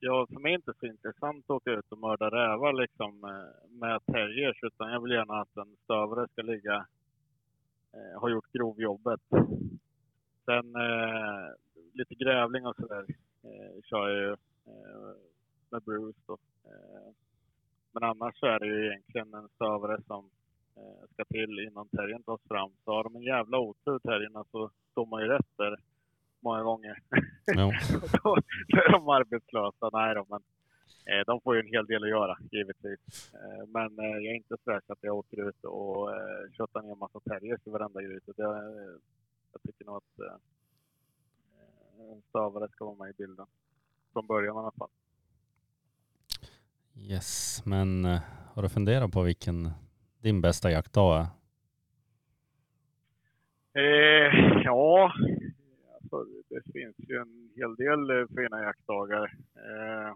jag för mig är det inte så intressant att åka ut och mörda rävar liksom eh, med terriers, utan jag vill gärna att en stövare ska ligga, eh, ha gjort grovjobbet. Sen eh, lite grävling och sådär eh, kör jag ju eh, med Bruce då. Eh, men annars så är det ju egentligen en stövare som eh, ska till innan terriern tas fram. Så har de en jävla otur terrierna så står man ju rätt där många gånger. Jo. (laughs) då, då är de arbetslösa. Nej då, men eh, de får ju en hel del att göra givetvis. Eh, men eh, jag är inte så att jag åker ut och eh, köttar ner en massa terriers i varenda gryta. Det, eh, jag tycker nog att eh, en stövare ska vara med i bilden. Från början i alla fall. Yes, men eh, har du funderat på vilken din bästa jaktdag är? Eh, ja, alltså, det finns ju en hel del eh, fina jaktdagar. Eh,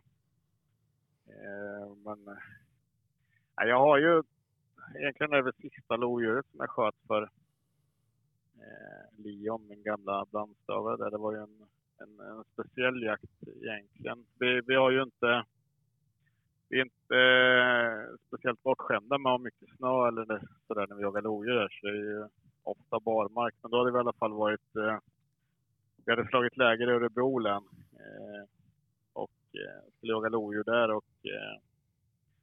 eh, men eh, jag har ju, egentligen det sista lodjuret som jag sköt för eh, Leon, min gamla blandstövare. där. Det var ju en, en, en speciell jakt egentligen. Vi, vi har ju inte vi är inte eh, speciellt bortskämda med att ha mycket snö eller sådär när vi jagar lodjur. Så det är ju ofta barmark. Men då hade vi i alla fall varit... Eh, vi hade slagit läger i Örebro län eh, och eh, skulle jaga lodjur där. Och, eh,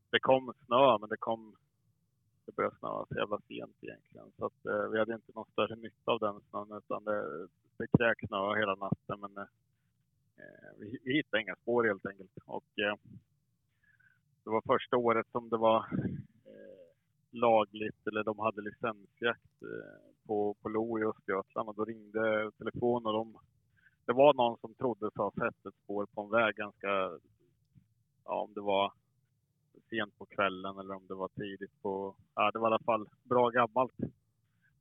det kom snö, men det kom... Det började snöa så jävla sent egentligen. Så att, eh, vi hade inte någon större nytta av den snön utan det, det kräk snö hela natten. Men eh, eh, vi, vi hittade inga spår helt enkelt. Och, eh, det var första året som det var eh, lagligt, eller de hade licensjakt eh, på, på lo i Östergötland och då ringde telefonen och de, det var någon som trodde sig ha sett ett spår på en väg ganska, ja om det var sent på kvällen eller om det var tidigt på, ja det var i alla fall bra gammalt.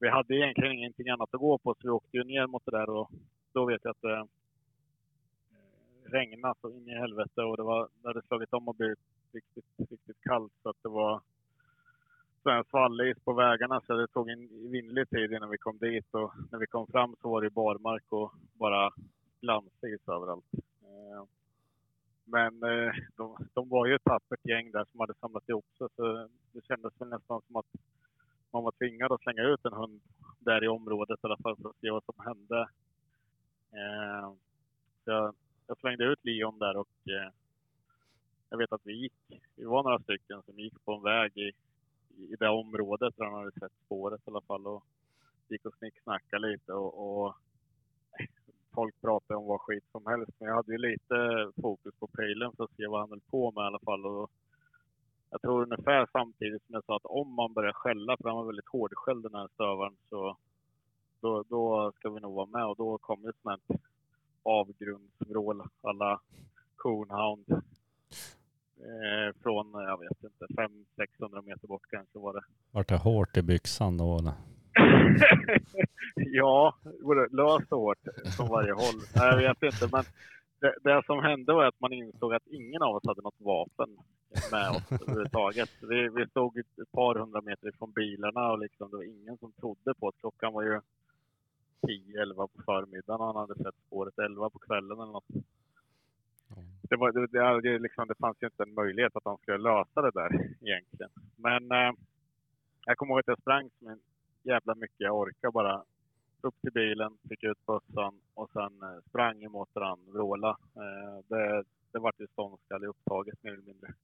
Vi hade egentligen ingenting annat att gå på så vi åkte ju ner mot det där och då vet jag att det eh, regnade så in i helvete och det var, det hade slagit om och blivit riktigt, riktigt kallt så att det var här svallis på vägarna så det tog en vindlig tid innan vi kom dit och när vi kom fram så var det barmark och bara glansis överallt. Eh, men eh, de, de var ju ett tappert gäng där som hade samlat ihop sig så det kändes väl nästan som att man var tvingad att slänga ut en hund där i området i alla fall för att se vad som hände. Eh, så jag, jag slängde ut Leon där och jag vet att vi gick, vi var några stycken som gick på en väg i, i det området där han hade sett spåret i alla fall och gick och snicksnackade lite och, och folk pratade om vad skit som helst. Men jag hade ju lite fokus på pejlen för att se vad han höll på med i alla fall. Och jag tror ungefär samtidigt som jag sa att om man börjar skälla, för han var väldigt hårdskälld den här stövaren, så då, då ska vi nog vara med och då kom ett sånt här avgrundsvrål alla Coonhound. Eh, från, jag vet inte, 500-600 meter bort kanske var det. Vart det hårt i byxan då eller? (laughs) ja, löst och hårt från varje håll. Nej, jag vet inte, men det, det som hände var att man insåg att ingen av oss hade något vapen med oss överhuvudtaget. Vi, vi stod ett par hundra meter ifrån bilarna och liksom, det var ingen som trodde på att klockan var ju 10-11 på förmiddagen och han hade sett spåret 11 på kvällen eller något. Det, var, det, det, det, liksom, det fanns ju inte en möjlighet att han skulle lösa det där (laughs) egentligen. Men eh, jag kommer ihåg att jag sprang som jävla mycket jag orkade bara. Upp till bilen, fick ut bössan och sen eh, sprang emot den, vråla. Eh, det, det vart ju ståndskall i upptaget mer eller mindre.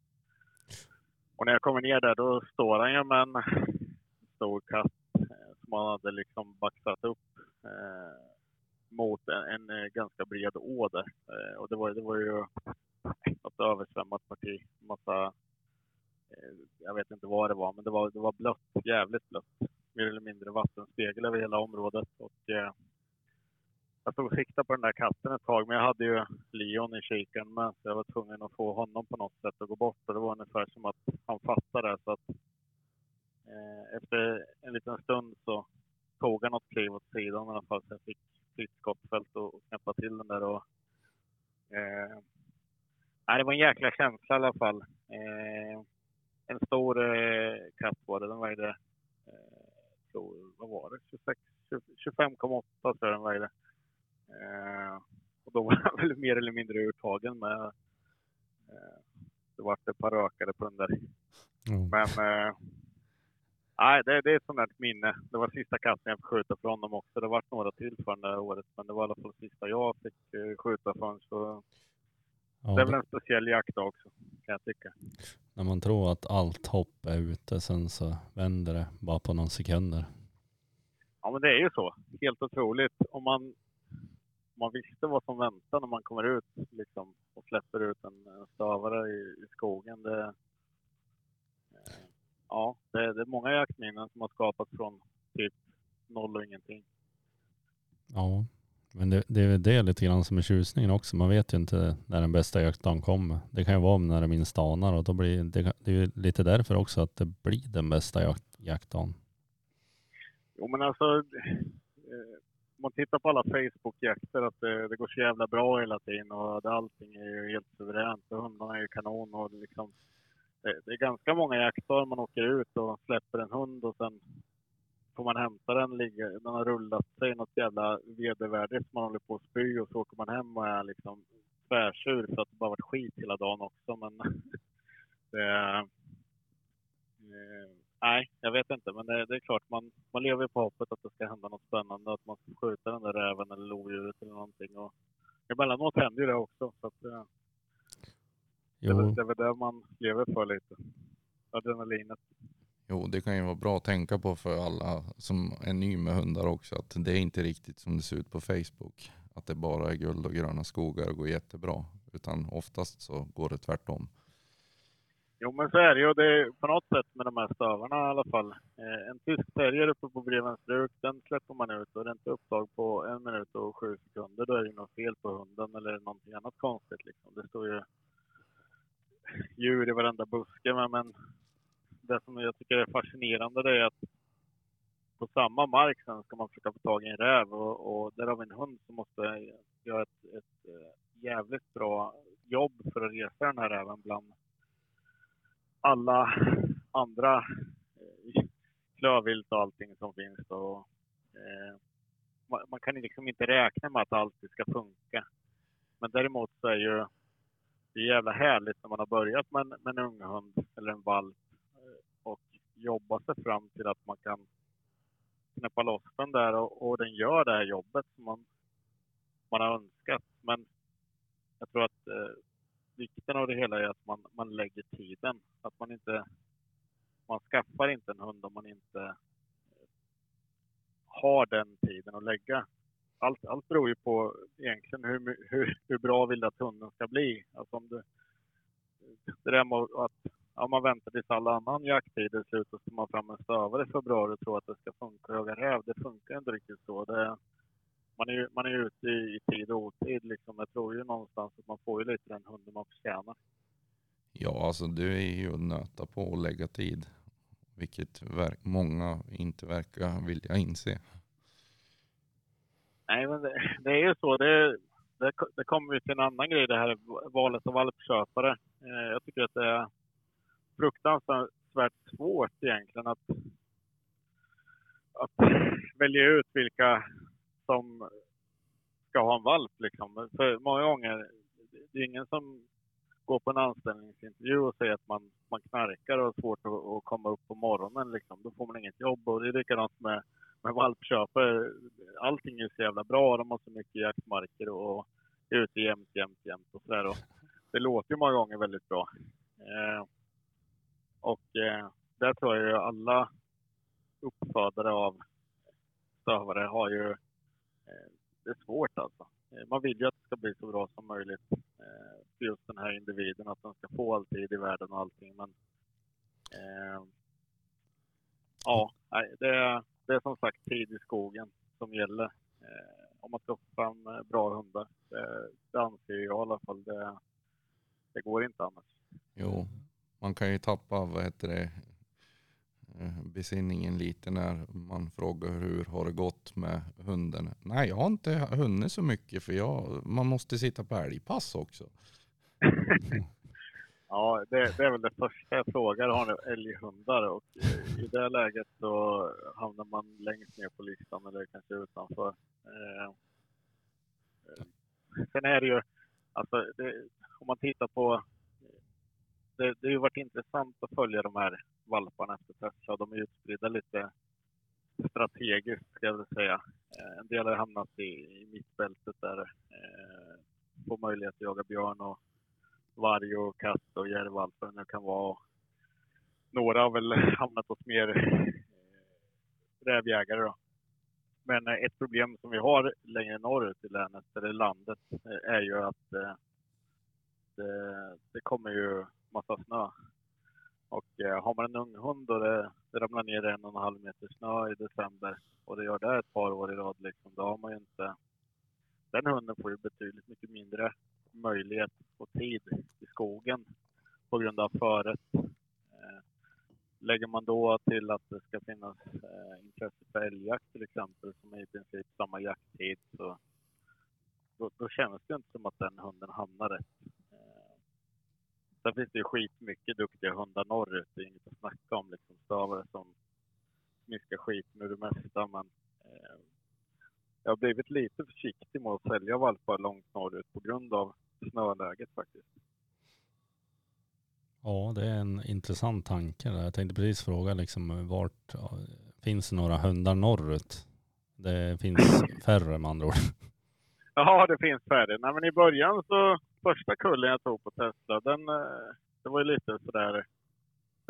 Och när jag kommer ner där då står han ju med en stor katt eh, som han hade liksom baxat upp eh, mot en, en, eh, ganska bred å där. Eh, och det var, det var ju något översvämmat parti. Massa, eh, jag vet inte vad det var, men det var, det var blött, jävligt blött. Mer eller mindre vattenspegel över hela området. Och, eh, jag stod och siktade på den där katten ett tag, men jag hade ju Leon i kikaren med, så jag var tvungen att få honom på något sätt att gå bort. Och det var ungefär som att han fattade. Så att, eh, efter en liten stund så tog han något kliv åt sidan i alla fall, så jag fick fritt skottfält och, och knäppa till den där. Och, eh, nej, det var en jäkla känsla i alla fall. Eh, en stor eh, katt var det. Den vägde, eh, tror, vad var det, 26, 25,8 tror jag den vägde. Eh, och då var han (laughs) väl mer eller mindre urtagen med. Eh, det vart ett par rökare på den där. Mm. Men eh, nej, det, det är ett sånt där minne. Det var sista katten jag fick skjuta för honom också. Det var några till för det här året, men det var i alla fall sista jag fick eh, skjuta för honom. Så Ja, det är väl en speciell jakt också, kan jag tycka. när man tror att allt hopp är ute, sen så vänder det bara på några sekunder. Ja, men det är ju så. Helt otroligt. Om man, man visste vad som väntar när man kommer ut liksom, och släpper ut en, stövare i, i skogen. Det, ja, det, det är många jaktminnen som har skapats från typ noll och ingenting. Ja, men det, det är väl det lite grann som är tjusningen också. Man vet ju inte när den bästa jaktdagen kommer. Det kan ju vara när det minst anar och då blir det, det är ju lite därför också att det blir den bästa jakt, jaktdagen. Jo, men alltså, eh, om man tittar på alla Facebook-jakter, att det, det går så jävla bra hela tiden och det, allting är ju helt suveränt och hundarna är ju kanon och liksom, det, det är ganska många jaktdagar man åker ut och släpper en hund och sen får man hämta den, den har rullat sig något jävla vedervärdigt som man håller på att spy och så åker man hem och är liksom tvärsur för att det bara varit skit hela dagen också. Men (laughs) det, eh, nej, jag vet inte. Men det, det är klart, man, man lever på hoppet att det ska hända något spännande. Att man ska skjuta den där räven eller lodjuret eller någonting. Och emellanåt händer ju det också. Så att, eh, det, är väl- Jo, det är väl det man lever för lite. Adrenalinet. Jo, det kan ju vara bra att tänka på för alla som är ny med hundar också. Att det är inte riktigt som det ser ut på Facebook. Att det bara är guld och gröna skogar och går jättebra. Utan oftast så går det tvärtom. Jo, men så är det ju. Det är på något sätt med de här stövarna i alla fall. Eh, en tysk terrier uppe på Brevensbruk, den släpper man ut och det är inte upptag på en minut och sju sekunder. Då är det något fel på hunden eller någonting annat konstigt. Liksom. Det står ju djur i varenda buske. Men, men det som jag tycker är fascinerande det är att på samma mark sen ska man försöka få tag i en räv och, och där har vi en hund som måste göra ett, ett eh, jävligt bra jobb för att resa den här räven bland alla andra eh, klövvilt och allting som finns. Och, eh, man, man, kan liksom inte räkna med att det alltid ska funka. Men däremot så är ju det är jävla härligt när man har börjat med en, med en ung hund eller en valp eh, och jobba sig fram till att man kan knäppa loss den där och, och den gör det här jobbet som man, man har önskat. Men jag tror att eh, vikten av det hela är att man, man lägger tiden. Att man inte, man skaffar inte en hund om man inte eh, har den tiden att lägga. Allt, allt beror ju på egentligen hur, hur, hur bra vill du att hunden ska bli. Alltså om du, det där med att ja, man väntar tills alla annan jakttid är slut och så man fram en stövare i februari och tror att det ska funka Höga räv. Det funkar inte riktigt så. Det, man är ju man är ute i, i tid och otid. Liksom. Jag tror ju någonstans att man får ju lite den hunden man förtjänar. Ja, alltså det är ju att nöta på och lägga tid. Vilket många inte verkar vilja inse. Nej, men det, (laughs) det är ju så. Det, det, det kommer ju till en annan grej det här valet av valpköpare. Eh, jag tycker att det är fruktansvärt svårt egentligen att, att (laughs) välja ut vilka som ska ha en valp. Liksom. För många gånger, det är ingen som går på en anställningsintervju och säger att man, man knarkar och har svårt att, att komma upp på morgonen. Liksom. Då får man inget jobb. Och det är likadant med, med valpköpare. Allting är så jävla bra. De har så mycket jaktmarker och är ute jämt, jämt, jämt och sådär. Och det låter ju många gånger väldigt bra. Eh, och eh, där tror jag ju alla uppfödare av stövare har ju Eh, det är svårt alltså. Eh, man vill ju att det ska bli så bra som möjligt eh, för just den här individen, att den ska få all tid i världen och allting. Men eh, ja, det är, det är som sagt tid i skogen som gäller eh, om man ska få fram bra hundar. Det, det anser jag i alla fall. Det, det går inte annars. Jo, man kan ju tappa vad heter det, Eh, besinningen lite när man frågar hur har det gått med hunden. Nej, jag har inte hunnit så mycket för jag, man måste sitta på älgpass också. (laughs) ja, det, det, är väl det första jag frågar. Har ni älghundar? Och eh, i det läget så hamnar man längst ner på listan eller kanske utanför. Eh, eh, sen är det ju, alltså det, om man tittar på det, det har ju varit intressant att följa de här valparna efter Tesla. De är utspridda lite strategiskt, ska jag väl säga. Eh, en del har hamnat i, i mittbältet där. Eh, får möjlighet att jaga björn och varg och katt och järv och allt vad det nu kan vara. Några har väl hamnat hos mer eh, rävjägare då. Men eh, ett problem som vi har längre norrut i länet, eller landet, eh, är ju att det, det kommer ju massa snö. Och har man en ung hund och det, det ramlar ner en och en halv meter snö i december och det gör det ett par år i rad, liksom, då har man ju inte... Den hunden får ju betydligt mycket mindre möjlighet och tid i skogen på grund av föret. Eh, lägger man då till att det ska finnas eh, intresse för älgjakt till exempel, som är i princip samma jakttid, så då, då känns det inte som att den hunden hamnar rätt. Eh, sen finns det ju skitmycket duktiga hundar norrut. Det är inget att snacka om. Liksom stavare som smiskar skit med det mesta. Men eh, jag har blivit lite försiktig med att sälja valpar långt norrut på grund av snöläget faktiskt. Ja, det är en intressant tanke. Jag tänkte precis fråga liksom vart finns några hundar norrut? Det finns (clears throat) färre med andra ord. Ja, det finns färre. Nej, men i början så första kullen jag tog på Tesla, den, eh, det var ju lite sådär,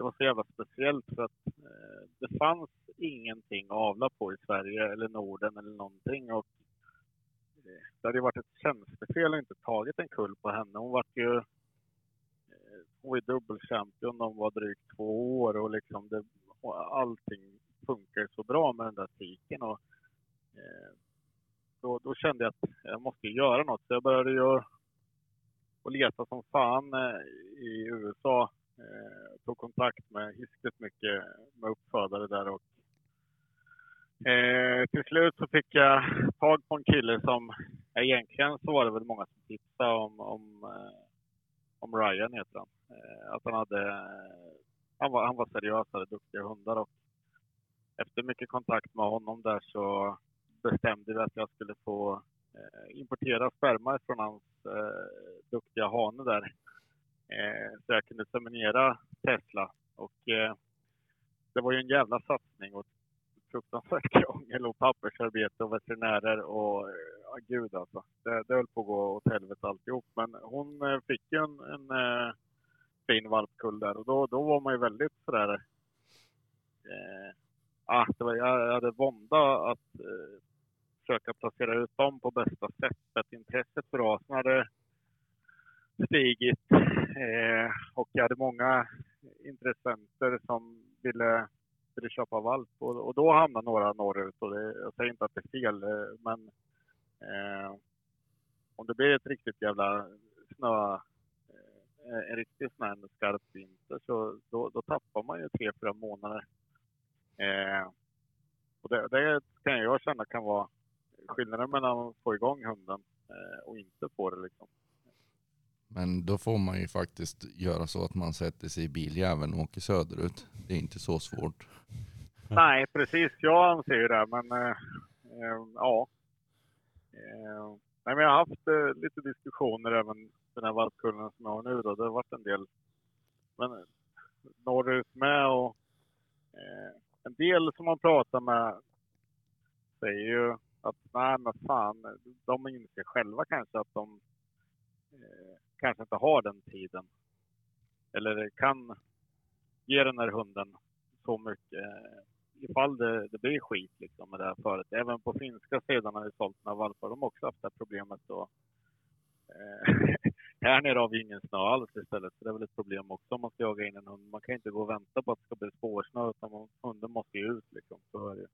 det var så jävla speciellt för att eh, det fanns ingenting att avla på i Sverige eller Norden eller någonting. Och eh, det hade ju varit ett tjänstefel att inte tagit en kull på henne. Hon eh, var ju hon var dubbelchampion, de var drygt två år och liksom det, allting funkar så bra med den där tiken. Och, eh, då, då, kände jag att jag måste göra något. Så jag började ju och leta som fan eh, i USA. Eh, tog kontakt med hiskligt mycket med uppfödare där och eh, till slut så fick jag tag på en kille som, egentligen så var det väl många som tipsade om, om, eh, om Ryan heter han. Eh, att han hade han, var, han var seriösare, duktiga hundar och efter mycket kontakt med honom där så bestämde vi att jag skulle få eh, importera sperma från hans eh, duktiga hane där. Eh, så jag kunde seminera Tesla och eh, det var ju en jävla satsning och fruktansvärt (laughs) krångel och pappersarbete och veterinärer och eh, ja, gud alltså. Det, det höll på att gå åt helvete alltihop. Men hon eh, fick ju en, en eh, fin valpkull där och då, då var man ju väldigt sådär... Eh, ah, det var, jag hade vånda att eh, försöka placera ut dem på bästa sätt. Att intresset för rasen hade stigit eh, och jag hade många intressenter som ville ville köpa valp och, och då hamnade några norrut. Och det, jag säger inte att det är fel, eh, men eh, om det blir ett riktigt jävla snö, eh, en riktig snö, här skarp vinter, så då, då tappar man ju tre, fyra månader. Eh, och det, det kan jag känna kan vara skillnaden mellan att få igång hunden eh, och inte få det liksom. Men då får man ju faktiskt göra så att man sätter sig i biljäveln och åker söderut. Det är inte så svårt. Nej, precis. Jag anser ju det, men eh, eh ja. Eh, nej, men jag har haft eh, lite diskussioner även den här valpkullen som jag har nu. Då. Det har varit en del men, norrut med och en del som man pratar med säger ju att nej men fan, de inser själva kanske att de kanske inte har den tiden. Eller kan ge den här hunden så mycket eh, ifall det, det blir skit liksom med det här föret. Även på finska sidan har vi sålt några valpar. De har också haft det här problemet. Då. Eh, (laughs) här nere har vi ingen snö alls istället. Så det är väl ett problem också om man ska jaga in en hund. Man kan inte gå och vänta på att det ska bli spårsnö utan hunden måste ju ut liksom. Så är det.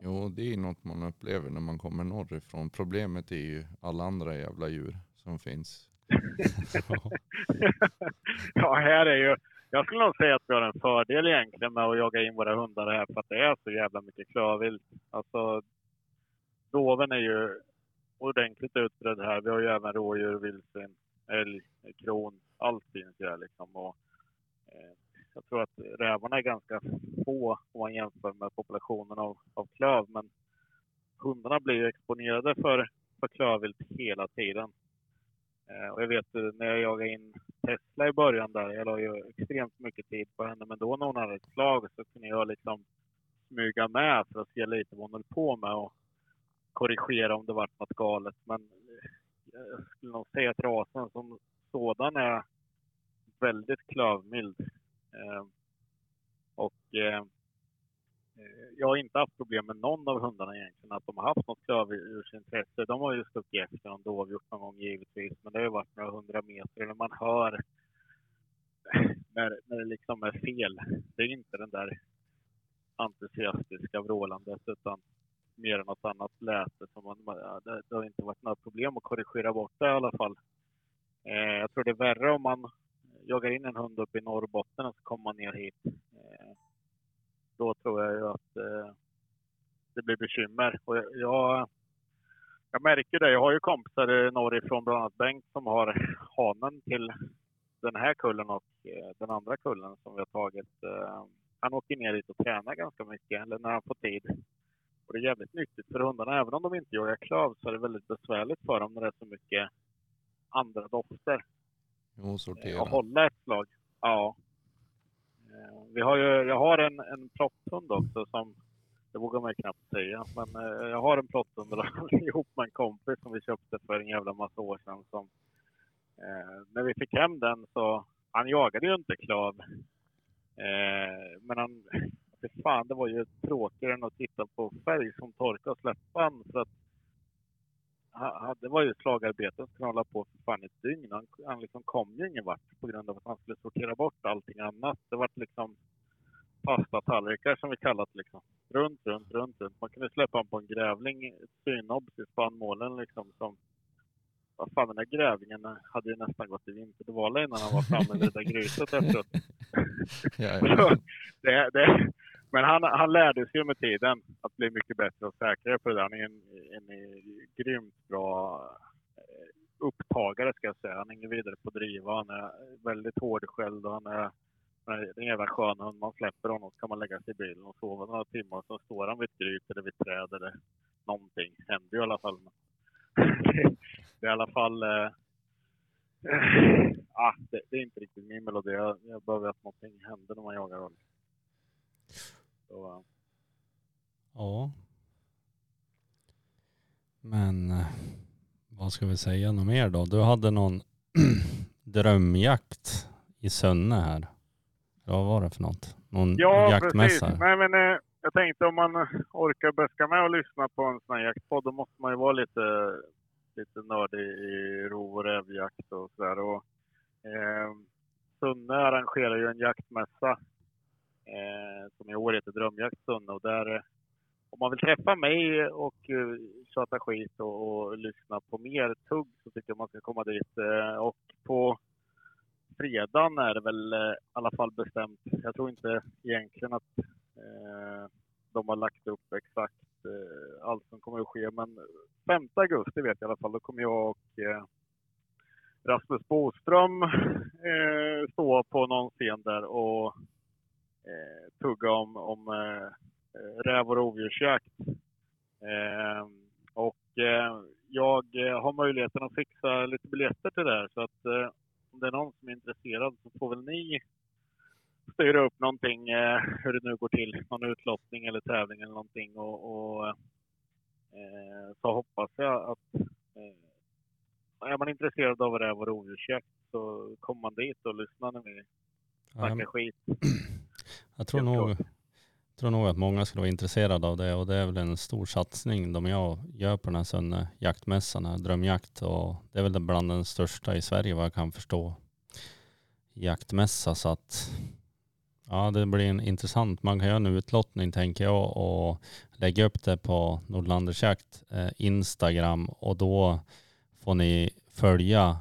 Jo, det är något man upplever när man kommer norrifrån. Problemet är ju alla andra jävla djur som finns. (laughs) ja, här är ju jag skulle nog säga att vi har en fördel egentligen med att jaga in våra hundar här för att det är så jävla mycket klövvilt. Alltså, doven är ju ordentligt utbredd här. Vi har ju även rådjur, vildsvin, älg, kron. Allt finns ju här liksom. Och, eh, jag tror att rävarna är ganska få om man jämför med populationen av, av klöv. Men hundarna blir ju exponerade för, för klövvilt hela tiden. Eh, och jag vet eh, när jag jagade in Tesla i början där, jag la ju extremt mycket tid på henne, men då när hon hade ett slag så kunde jag liksom smyga med för att se lite vad hon höll på med och korrigera om det var något galet. Men eh, jag skulle nog säga att rasen som sådan är väldigt klövmild. Och Eh, jag har inte haft problem med någon av hundarna egentligen, att de har haft något klövdjursintresse. De har ju stuckit efter någon dovhjort någon gång givetvis, men det har ju varit några hundra meter eller man hör (laughs) när, när det liksom är fel. Det är inte den där entusiastiska vrålandet utan mer än något annat läte. Som man, det, det har inte varit några problem att korrigera bort det i alla fall. Eh, jag tror det är värre om man jagar in en hund uppe i Norrbotten och så kommer man ner hit. Eh, då tror jag ju att eh, det blir bekymmer. Och jag, jag märker det. Jag har ju kompisar norrifrån, bland annat Bengt, som har hanen till den här kullen och eh, den andra kullen som vi har tagit. Eh, han åker ner dit och tränar ganska mycket, eller när han får tid. Och det är jävligt nyttigt för hundarna. Även om de inte jagar klöv så är det väldigt besvärligt för dem när det är så mycket andra dofter. Jo, sortera. Och hålla ett slag. Ja. Eh, vi har ju, jag har en, en plotthund också som, det vågar man ju knappt säga, men eh, jag har en plotthund (laughs) ihop med en kompis som vi köpte för en jävla massa år sedan. Som, eh, när vi fick hem den så, han jagade ju inte klav. Eh, men han, (laughs) fy fan det var ju tråkigare än att titta på färg som torkade och släppa för att det var ju slagarbeten som hålla på för fan ett dygn. Han, han liksom kom ju ingen vart på grund av att han skulle sortera bort allting annat. Det var liksom pastatallrikar som vi kallat liksom. Runt, runt, runt, runt. Man kunde släppa honom på en grävling, synobs i spannmålen liksom som vad fan den där grävlingen hade ju nästan gått i vinterdvala innan han var framme vid det där gruset efteråt. (laughs) ja, ja. (laughs) det, det, men han, han lärde sig med tiden att bli mycket bättre och säkrare på det där. Han är en, en, en grymt bra eh, upptagare ska jag säga. Han är ingen vidare på att driva. Han är väldigt hårdskälld och han är är en jävla skön hund. Man släpper honom så kan man lägga sig i bilen och sova några timmar. Så står han vid ett gryt eller vid ett träd eller någonting. Händer ju i alla fall. (laughs) det är i alla fall... Eh, ah, det, det, är inte riktigt min melodi. Jag, jag behöver att någonting händer när man jagar Honom. Så, uh. Ja. Men eh, vad ska vi säga något mer då? Du hade någon (clears throat) drömjakt i Sönne här. Vad var det för något? Någon ja, jaktmässa? Precis. Nej, men, eh, jag tänkte om man orkar böska med och lyssna på en sån här jaktpodd, då måste man ju vara lite, lite nördig i rov och rävjakt och sådär. Eh, Sunne arrangerar ju en jaktmässa eh, Eh, som i år heter Drömjakt Sunne och där eh, om man vill träffa mig och eh, tjata skit och, och, lyssna på mer tugg så tycker jag man ska komma dit. Eh, och på fredagen är det väl eh, i alla fall bestämt. Jag tror inte egentligen att eh, de har lagt upp exakt allt som kommer att ske. Men 5 augusti vet jag i alla fall, då kommer jag och Rasmus Boström stå på någon scen där och tugga om, om Eh, räv och rovdjursjakt. Eh, och eh, jag har möjligheten att fixa lite biljetter till det här så att om det är någon som är intresserad så får väl ni styra upp någonting, hur det nu går till, någon utlottning eller tävling eller någonting och, och så hoppas jag att är man intresserad av räv och rovdjursjakt så kommer man dit och lyssnar när vi snackar skit. Jag tror nog, jag tror nog att många skulle vara intresserade av det och det är väl en stor satsning de jag gör på den här Sönne jaktmässan, drömjakt och det är väl bland den största i Sverige vad jag kan förstå. Jaktmässa så att ja det blir en intressant, man kan göra en utlottning tänker jag och lägga upp det på Nordlanders jakt eh, Instagram och då får ni följa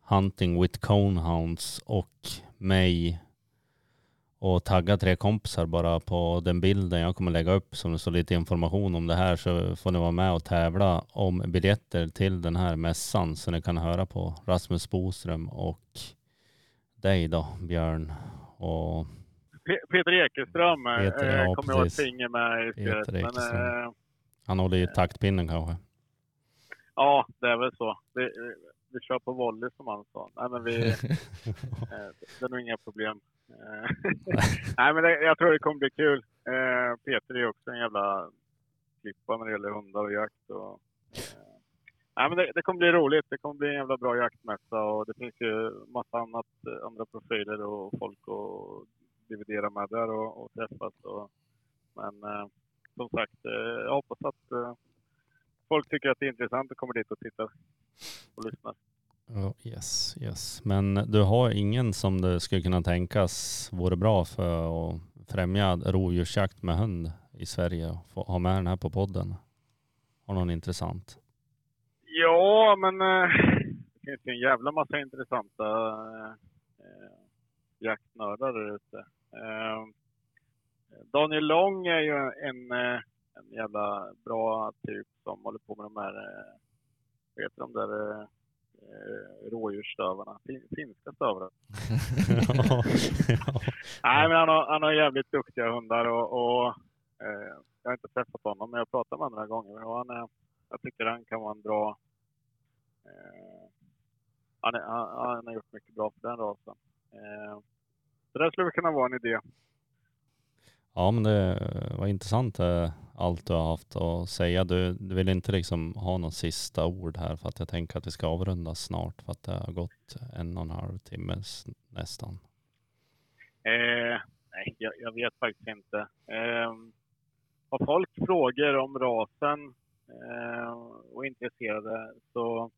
Hunting with Conehounds och mig och tagga tre kompisar bara på den bilden jag kommer lägga upp som det står lite information om det här så får ni vara med och tävla om biljetter till den här mässan så ni kan höra på Rasmus Boström och dig då Björn och Peter Ekeström eh, Peter, ja, kommer jag att finger med i spelet. Men, äh, Han håller i taktpinnen kanske? Ja, det är väl så. Det, vi kör på volley som han sa. Nej, men vi, (laughs) det är nog inga problem. Eh, (laughs) nej, men det, jag tror det kommer bli kul. Eh, Peter är också en jävla klippa när det gäller hundar och jakt. Och, eh, nej, men det, det, kommer bli roligt. Det kommer bli en jävla bra jaktmässa och det finns ju massa annat, eh, andra profiler och folk att dividera med där och, och träffas. Och, men eh, som sagt, eh, jag hoppas att eh, folk tycker att det är intressant och kommer dit och tittar och lyssnar. Oh, yes, yes. Men du har ingen som det skulle kunna tänkas vore bra för att främja rovdjursjakt med hund i Sverige och ha med den här på podden? Har någon intressant? Ja, men äh, det finns ju en jävla massa intressanta äh, jaktnördar där ute. Äh, Daniel Lång är ju en, en jävla bra typ som håller på med de här, vad heter de där eh, rådjursstövarna. Finska stövare. ja, (laughs) ja. (laughs) Nej, men han har, han har jävligt duktiga hundar och, och eh, jag har inte träffat honom, men jag pratat med honom några gånger. Och han är, jag tycker han kan vara en bra... Eh, han, är, han, han, har gjort mycket bra för den rasen. Eh, så det skulle kunna vara en idé. Ja, men det var intressant eh, allt du har haft att säga. Du, du vill inte liksom ha något sista ord här för att jag tänker att vi ska avrunda snart för att det har gått en och en halv timme nästan. Eh, nej, jag, jag, vet faktiskt inte. Eh, har folk frågor om rasen eh, och är intresserade så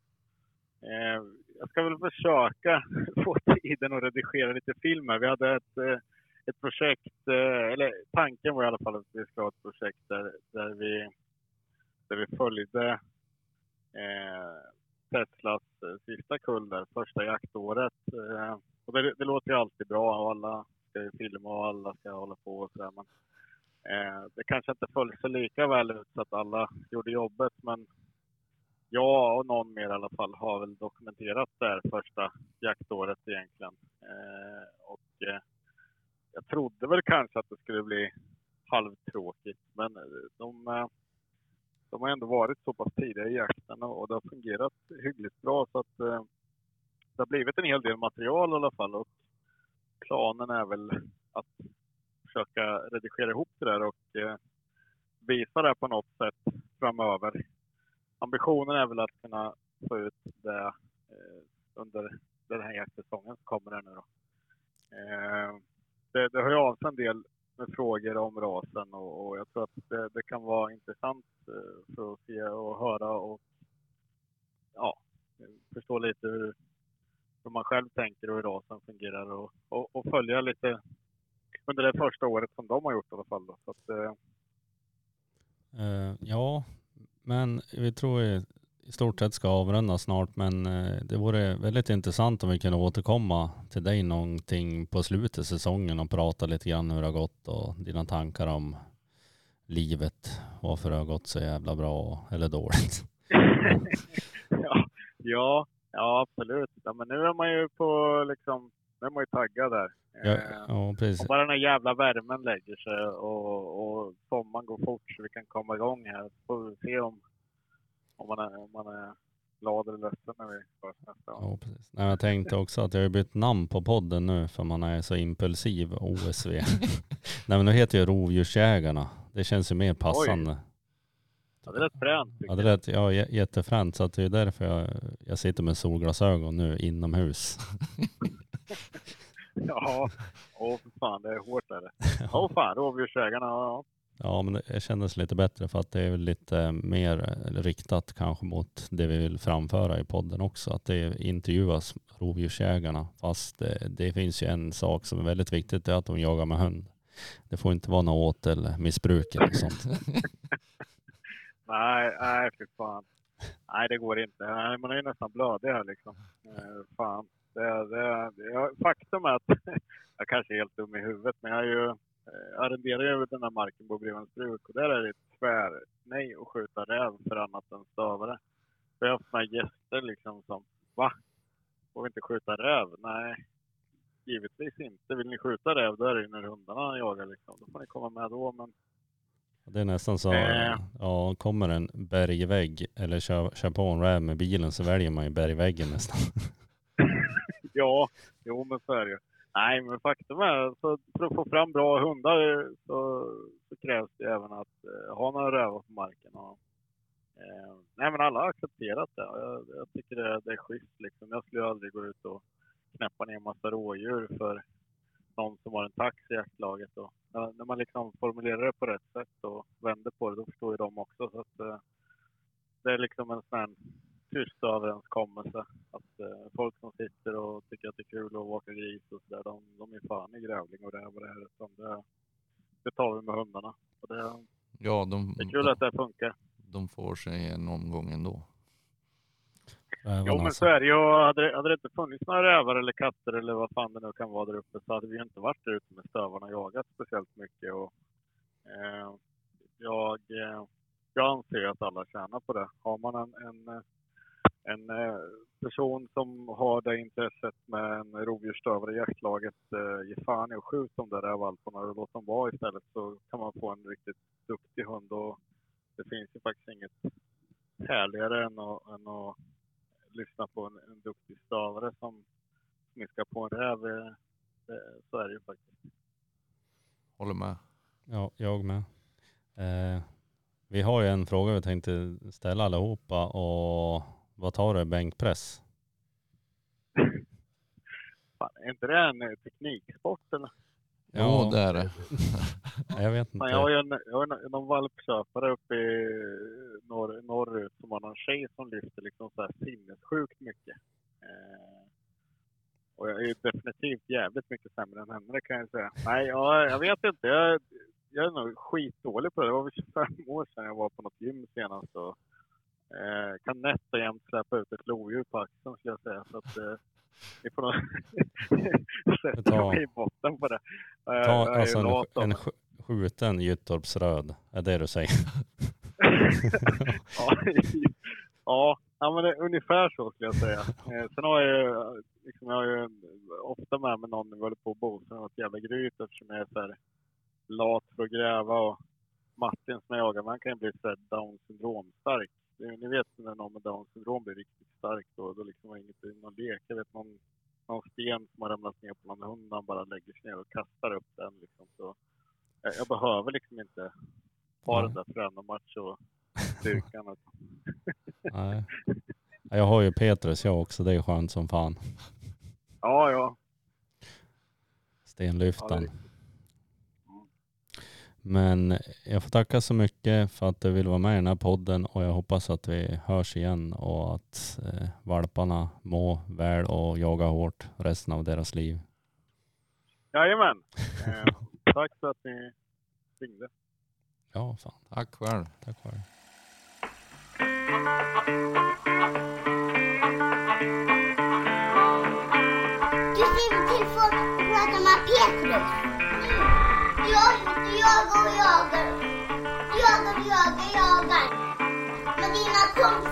eh, jag ska väl försöka (laughs) få tiden att redigera lite filmer. Vi hade ett eh, ett projekt, eh, eller tanken var i alla fall att vi ska ha ett projekt där, där, vi, där vi följde eh, Teslas sista kull där, första jaktåret. Eh, och det, det, låter ju alltid bra och alla ska ju filma och alla ska hålla på och sådär. Men eh, det kanske inte föll sig lika väl ut så att alla gjorde jobbet men jag och någon mer i alla fall har väl dokumenterat det här första jaktåret egentligen. Eh, eh, jag trodde väl kanske att det skulle bli halvtråkigt. Men eh, de, eh, de har ändå varit så pass tidiga i jakten och det har fungerat hyggligt bra. Så att eh, det har blivit en hel del material i alla fall. Och planen är väl att försöka redigera ihop det där och visa det på något sätt framöver. Ambitionen är väl att kunna få ut det under den här jaktsäsongen som kommer här nu då. Det, det hör ju av sig en del med frågor om rasen och, och jag tror att det, det kan vara intressant eh, för att se och höra och ja, förstå lite hur, hur man själv tänker och hur rasen fungerar och, och, och följa lite under det första året som de har gjort i alla fall. Då. Så att, eh, eh ja, men vi tror ju i stort sett ska avrunda snart. Men eh, det vore väldigt intressant om vi kunde återkomma till dig någonting på slutet av säsongen och prata lite grann hur det har gått och dina tankar om livet. Varför det har gått så jävla bra eller dåligt. (laughs) ja, ja, ja, absolut. Ja, men nu är man ju på liksom, nu är man ju taggad där. Ja, Eh, ja precis. Om bara den här jävla värmen lägger sig och, och sommaren går fort så vi kan komma igång här. Så får vi se om, om, man, är, om man är glad eller ledsen när vi hörs nästa gång. Ja, precis. Nej, jag tänkte också att jag har bytt namn på podden nu för man är så impulsiv, OSV. (laughs) Nej men nu heter ju Rovdjursjägarna. Det känns ju mer passande. Ja, det är rätt fränt. Ja, det lät ja, jä- jättefränt så att det är därför jag, jag sitter med solglasögon nu inomhus. (laughs) Ja, åh för fan, det är hårt är det. (laughs) Åh fan, rovdjursägarna, ja. Ja men det kändes lite bättre för att det är lite mer riktat kanske mot det vi vill framföra i podden också. Att det intervjuas rovdjursjägarna. Fast det, det finns ju en sak som är väldigt viktigt, det är att de jagar med hund. Det får inte vara något åt eller missbruk eller sånt. (laughs) Nej, nej fy fan. Nej, det går inte. Nej, man är ju nästan blödig här liksom. Eh, fan. Det, det, det, faktum är att (laughs) jag kanske är helt dum i huvudet, men jag är ju, eh, arrenderar ju den här marken på Brevens bruk och där är det tvär nej att skjuta räv för annat än stövare. Jag har haft såna här gäster liksom som, va? Får vi inte skjuta räv? Nej, givetvis inte. Vill ni skjuta räv, då är det ju när hundarna jagar liksom. Då får ni komma med då, men Det är nästan så, Eh. ja kommer en bergvägg eller kör, kör på en räv med bilen så väljer man ju bergväggen nästan. (laughs) Ja, jo men så är det ju. Nej, men faktum är så för att få fram bra hundar så, så krävs det även att eh, ha några rävar på marken. Och, eh, nej, men alla har accepterat det. Jag, jag tycker det, det är schysst liksom. Jag skulle ju aldrig gå ut och knäppa ner en massa rådjur för någon som har en tax i jaktlaget. Och när, när man liksom formulerar det på rätt sätt och vänder på det, då förstår ju de också. Så att, eh, det är liksom en sån här tyst överenskommelse. Att eh, folk som sitter och tycker att det är kul att åka gris och sådär, de, de är fan i grävling och räv och det här. Utan det, det tar vi med hundarna. Och det, Ja, de, det är kul att det funkar. de får sig en omgång ändå. Jo men så är det ju. Hade, det- hade det inte funnits några rävar eller katter eller vad fan det nu kan vara där uppe så hade vi ju inte varit där ute med stövarna och jagat speciellt mycket. Och, eh, jag, eh, jag anser att alla tjänar på det. Har man en, en, eh, en eh, person som har det intresset med en rovdjursstövare i jaktlaget, eh, ge fan i att skjuta de där rävvalparna och låt dem vara istället så kan man få en riktigt duktig hund. Och det finns ju faktiskt inget härligare än att, än att lyssna på en, en duktig stavare som smiskar på en räv. eh, det- Så är det ju faktiskt. Håller med. Ja, jag med. Eh, vi har ju en fråga vi tänkte ställa allihopa och vad tar du bänkpress? Fan, är inte det en eh, tekniksport eller? Ja, det är det. (laughs) Jag vet inte. Fan, jag har ju en, jag har en, någon valpköpare uppe i norr, norrut som har någon tjej som lyfter liksom så här sinnessjukt mycket. Eh, och jag är ju definitivt jävligt mycket sämre än henne, det kan jag säga. Nej, ja, jag vet inte. Jag, jag är nog skitdålig på det. Det var väl 25 år sedan jag var på något gym senast. Och, eh, kan nätt och jämnt släppa ut ett lodjur på axeln skulle jag säga. Så att, eh, ni får nog (laughs) sätta Ta- mig i botten på det. Eh, Ta alltså en, en sk- skjuten Gyttorpsröd, är det du säger? (laughs) ja, ja, ja, men det, är ungefär så skulle jag säga. Eh, sen har jag ju, liksom, jag har ju ofta med mig någon när vi håller på och bosar något jävla gryt eftersom jag är så här lat för att gräva och Martin som jag jagar, man kan ju bli så down syndrom stark. Ni vet när någon med down syndrom blir riktigt stark då, då liksom det inget, någon lek. Jag vet någon, någon sten som har ramlat ner på någon hund, han bara lägger sig ner och kastar upp den liksom. Så jag, jag behöver liksom inte ha den där träna match och styrkan. (laughs) Nej. Jag har ju Petrus jag också, det är skönt som fan. Ja, ja. Stenlyftan. Ja, Men jag får tacka så mycket för att du vill vara med i den här podden och jag hoppas att vi hörs igen och att eh, valparna mår väl och jagar hårt resten av deras liv. Jajamän. Eh, (laughs) tack för att ni ringde. Ja, fan. Tack själv. Tack själv. Du skriver till för att prata med Petrus. Jag du jagar och jagar. Du jagar